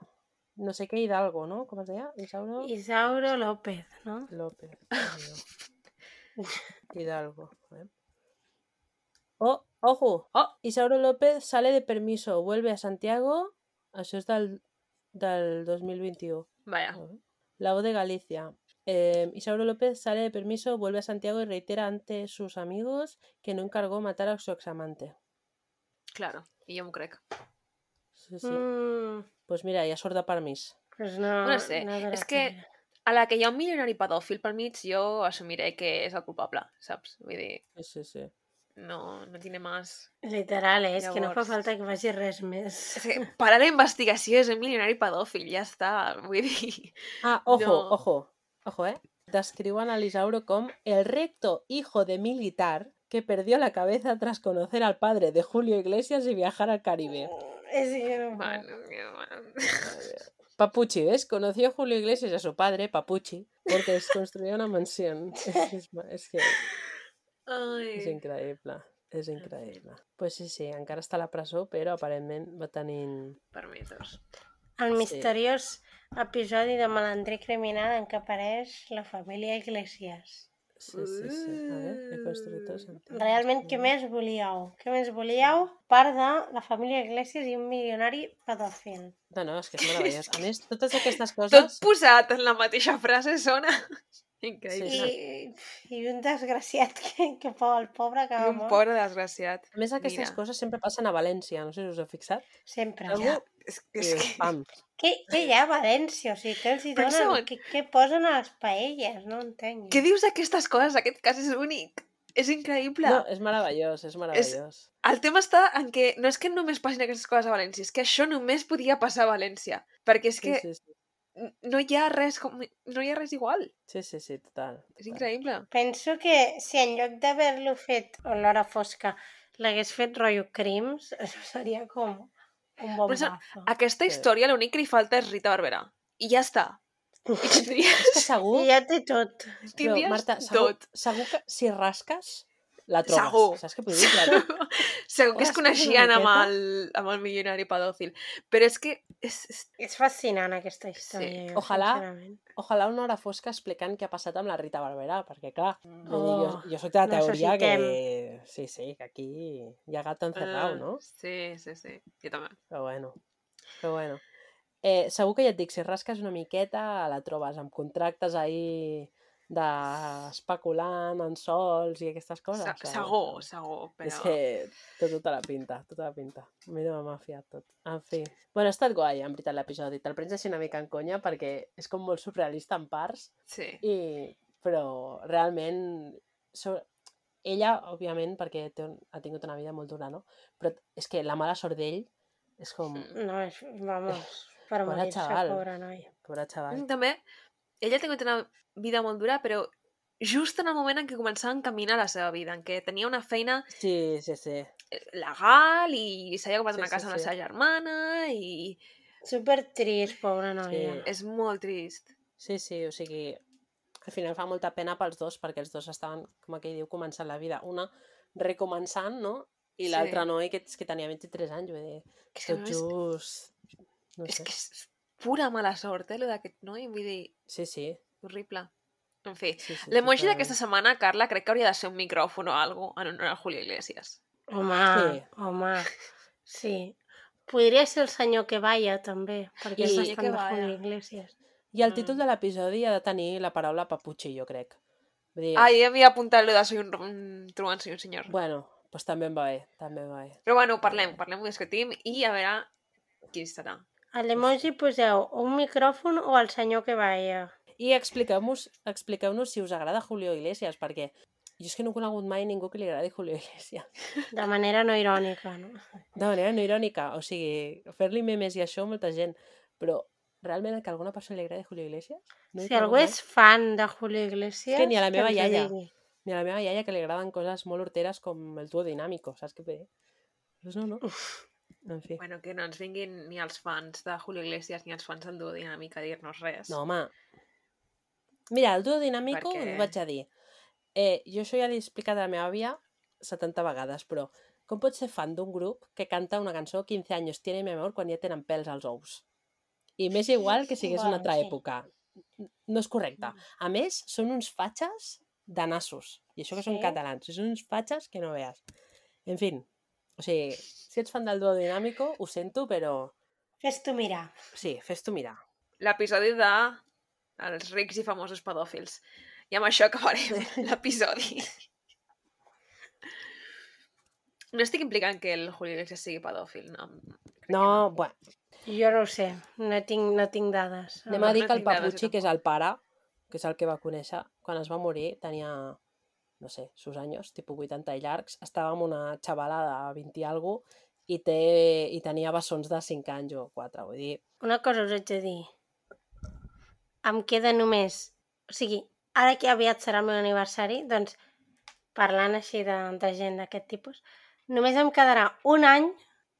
No sé què, Hidalgo, no? Com es deia? Isauro Isauro López, no? López. Hidalgo. ver. Oh, ojo! Oh! Isauro López sale de permiso, vuelve a Santiago. Això és del, del 2021. Vaja. A ver. La voz de Galicia. Eh, Isauro López sale de permiso, vuelve a Santiago y reitera ante sus amigos que no encargó matar a su examante. Claro, i jo m'ho crec. Sí, sí. Mm, Pues mira, ja surt de permís. pues no, No sé, no és que-. A la que hi ha un milionari pedòfil pel mig, jo assumiré que és el culpable, saps? Vull dir, Sí, sí, sí. no, no tiene más. Literal, eh? és que no fa falta que faci res més. És que para la investigació és un milionari pedòfil, ja està. Vull dir... Ah, ojo, No. ojo, ojo, eh? Descriuen a Lisauro com el recto hijo de militar que perdió la cabeza tras conocer al padre de Julio Iglesias y viajar al Caribe. És que no Bueno, puc. bueno. Papuchi, ¿ves? Conoció a Julio Iglesias y a su padre, Papuchi, porque les construyó una mansión. Es que es, que Ai. és increïble. És increïble. Pues sí, sí, encara està a la presó, però aparentment va tenint... Permisos. El Sí. misteriós episodi de malandrí criminal en què apareix la família Iglesias. Sí, sí, sí. A veure, he construït. Realment, què més volíeu? Què més volíeu? Part de la família Iglesias i un milionari pedòfil. No, no, és que és meravellós. A més, totes aquestes Tot coses... posat en la mateixa frase sona increïble. I, I un desgraciat que, que por, el pobre que un mort. pobre desgraciat. A més, aquestes Mira. coses sempre passen a València, no sé si us heu fixat. Sempre. Algú- És, I és que... pam. Què, què hi ha a València? O sigui, què els hi un donen? segon. Què, què posen a les paelles? No entenc. Què dius d'aquestes coses? Aquest cas és únic. És increïble. No, és meravellós, és meravellós. El tema està en que no és que només passin aquestes coses a València, és que això només podia passar a València. Perquè és que Sí, sí, sí. No hi ha res com... no hi ha res igual. Sí, sí, sí, total. És increïble. Penso que si en lloc d'haver-lo fet a l'hora fosca l'hagués fet rotllo crims, això seria com un bon Però. Aquesta Sí. història l'únic que li falta és Rita Barberà. I ja està. I tindries, És que segur, I ja té tot. però, tindries Marta, segur, tot. segur que si rasques, la trobes. Segur. Saps què vull dir? La... Segur que es coneixien amb el, amb el milionari pedòfil. Però és que... És, és... És fascinant aquesta història. Sí. Jo, Ojalà. sincerament. Ojalà una hora fosca explicant què ha passat amb la Rita Barberà, perquè clar, Oh, jo, jo soc de la teoria que... Sí, sí, que aquí hi ha gat encerrau, Ah, no? Sí, sí, sí. Jo també. Però bueno, però bueno. Eh, segur que ja et dic, si rasques una miqueta, la trobes amb contractes ahí d'especulant en sols i aquestes coses. Se- Segur, segur, però... És que té tota la pinta, tota la pinta. A mi no m'ha fiat tot. En fi. Bueno, ha estat guai, en veritat, l'episodi. Te'l prens així una mica en conya perquè és com molt surrealista en parts, Sí. i... però realment... So... Ella, òbviament, perquè té un... ha tingut una vida molt dura, no? Però és que la mala sort d'ell és com... No, és, vamos, per morir-se, pobre noi. Pobre xaval. Mm, També, ella ha tingut una vida molt dura, però just en el moment en què començava a encaminar la seva vida, en què tenia una feina Sí, sí, sí. eh, legal i s'havia comprat Sí, una sí, casa amb la sí. seva germana i Super trist, pobra noia. Sí. és molt trist. Sí, sí, o sigui, al final fa molta pena pels dos, perquè els dos estaven, com aquell diu, començant la vida. Una recomençant, no? I Sí. l'altre noi que, que tenia 23 anys, vull dir, Que és, que tot és, just... No és sé. que és pura mala sort, eh, lo d'aquest noi, vull dir, Sí, sí. horrible. En fi, sí, sí l'emoji totalment. d'aquesta setmana, Carla, crec que hauria de ser un micròfon o alguna cosa en honor a Julio Iglesias. Home, Sí. home, sí. Podria ser el senyor que balla, també, perquè I- és Senyor bastant de. Julio Iglesias. I el Mm. títol de l'episodi ha de tenir la paraula papuchi, jo crec. Vull dir, Ah, jo havia apuntat lo de soy un, un truant, soy un senyor. bueno, doncs també em va bé, també em va bé. Però bueno, parlem, parlem, ho discutim i a veure qui serà. A l'emoji poseu un micròfon o el senyor que balla. I expliqueu-nos expliqueu si us agrada Julio Iglesias, perquè jo és que no he conegut mai ningú que li agradi Julio Iglesias. De manera no irònica, no? De manera no irònica, o sigui, fer-li memes i això, molta gent, però realment que a alguna persona li agradi Julio Iglesias? No Si algú és fan de Julio Iglesias... És que ni a la meva iaia. Ni a la meva iaia que li agraden coses molt horteres com el duo dinàmico, saps què dir? Doncs no, no. En fi. Bueno, que no ens vinguin ni els fans de Julio Iglesias ni els fans del duo dinàmic a dir-nos res. No, home. Mira, el duo dinàmico, Perquè- us vaig a dir. Eh, jo això ja l'he explicat a la meva àvia 70 vegades, però com pots ser fan d'un grup que canta una cançó 15 anys tiene mi amor quan ja tenen pèls als ous? I m'és igual que sigués una altra època. No és correcte. A més, són uns fatxes de nassos. I això que són Sí? catalans. Són uns fatxes que no veas. En fin, o sigui, si ets fan del duo dinàmico, ho sento, però Fes-t'ho mirar. sí, fes-t'ho mirar. L'episodi de els rics i famosos pedòfils. I amb això acabarem l'episodi. No estic implicant que el Julio Iglesias sigui pedòfil, no. crec que No, bueno, Jo no ho sé, no tinc, no tinc dades. Anem no, a dir no que el Papuchi, que és el pare, que és el que va conèixer, quan es va morir tenia, no sé, sus anys, tipus 80 i llargs, estava amb una xavala de 20 i algo i, té, i tenia bessons de 5 anys o 4, vull dir... Una cosa us haig de dir. Em queda només... O sigui, ara que aviat serà el meu aniversari, doncs, parlant així de, de gent d'aquest tipus, només em quedarà un any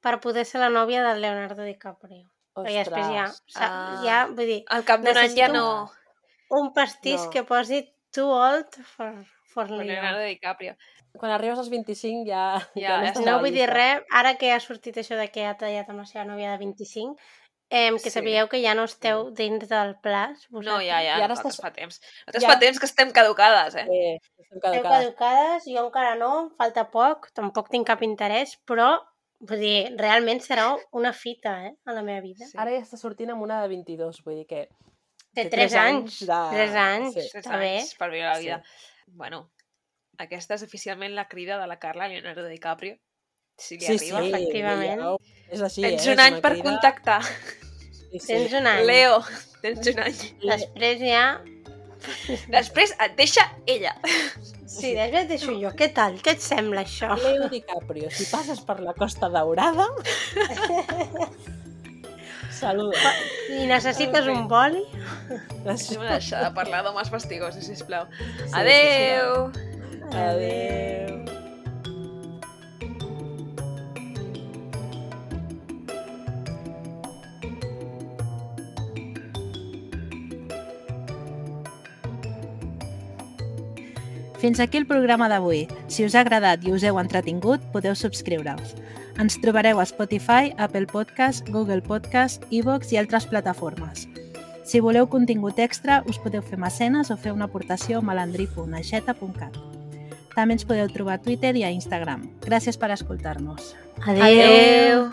per poder ser la nòvia del Leonardo DiCaprio. Perquè després ja, Ah. ja, vull dir, Al cap d'un any ja no... un pastís No. que posi too old for, for Con Leo. Leonardo DiCaprio. Quan arribes als 25 ja... Ja, no ja No vull dir res, ara que ha sortit això de que ha tallat amb la seva nòvia de 25, eh, que Sí. sapigueu que ja no esteu dins del plaç. No, ja, ja, I ara estàs- fa temps. Nosaltres Ja. fa temps que estem caducades, eh? Eh, estem caducades. caducades, jo encara no, falta poc, tampoc tinc cap interès, però vull dir, realment serà una fita eh, a la meva vida. Sí. Ara ja està sortint amb una de 22, vull dir que... Té té 3 tres anys, anys de- 3 anys, sí. Tres està bé. anys per viure la Sí. Bueno, aquesta és oficialment la crida de la Carla a Leonardo DiCaprio. Si li Sí, arriba. sí, efectivament. És així, Tens eh? un any per crida- contactar. Sí, sí. Tens un any. Leo, tens un any. Després ja... Després et deixa ella. Sí, després et deixo jo. Què tal? Què et sembla això? Leo DiCaprio, si passes per la Costa Daurada... Saluda. I necessites un boli? A deixar de parlar d'homes fastigosos, sisplau. Sí, Adeu! Adéu. Fins aquí el programa d'avui. Si us ha agradat i us heu entretingut, podeu subscriure-us. Ens trobareu a Spotify, Apple Podcast, Google Podcast, iVoox i altres plataformes. Si voleu contingut extra, us podeu fer mecenes o fer una aportació a malandri.aixeta.cat. També ens podeu trobar a Twitter i a Instagram. Gràcies per escoltar-nos. Adéu. Adeu!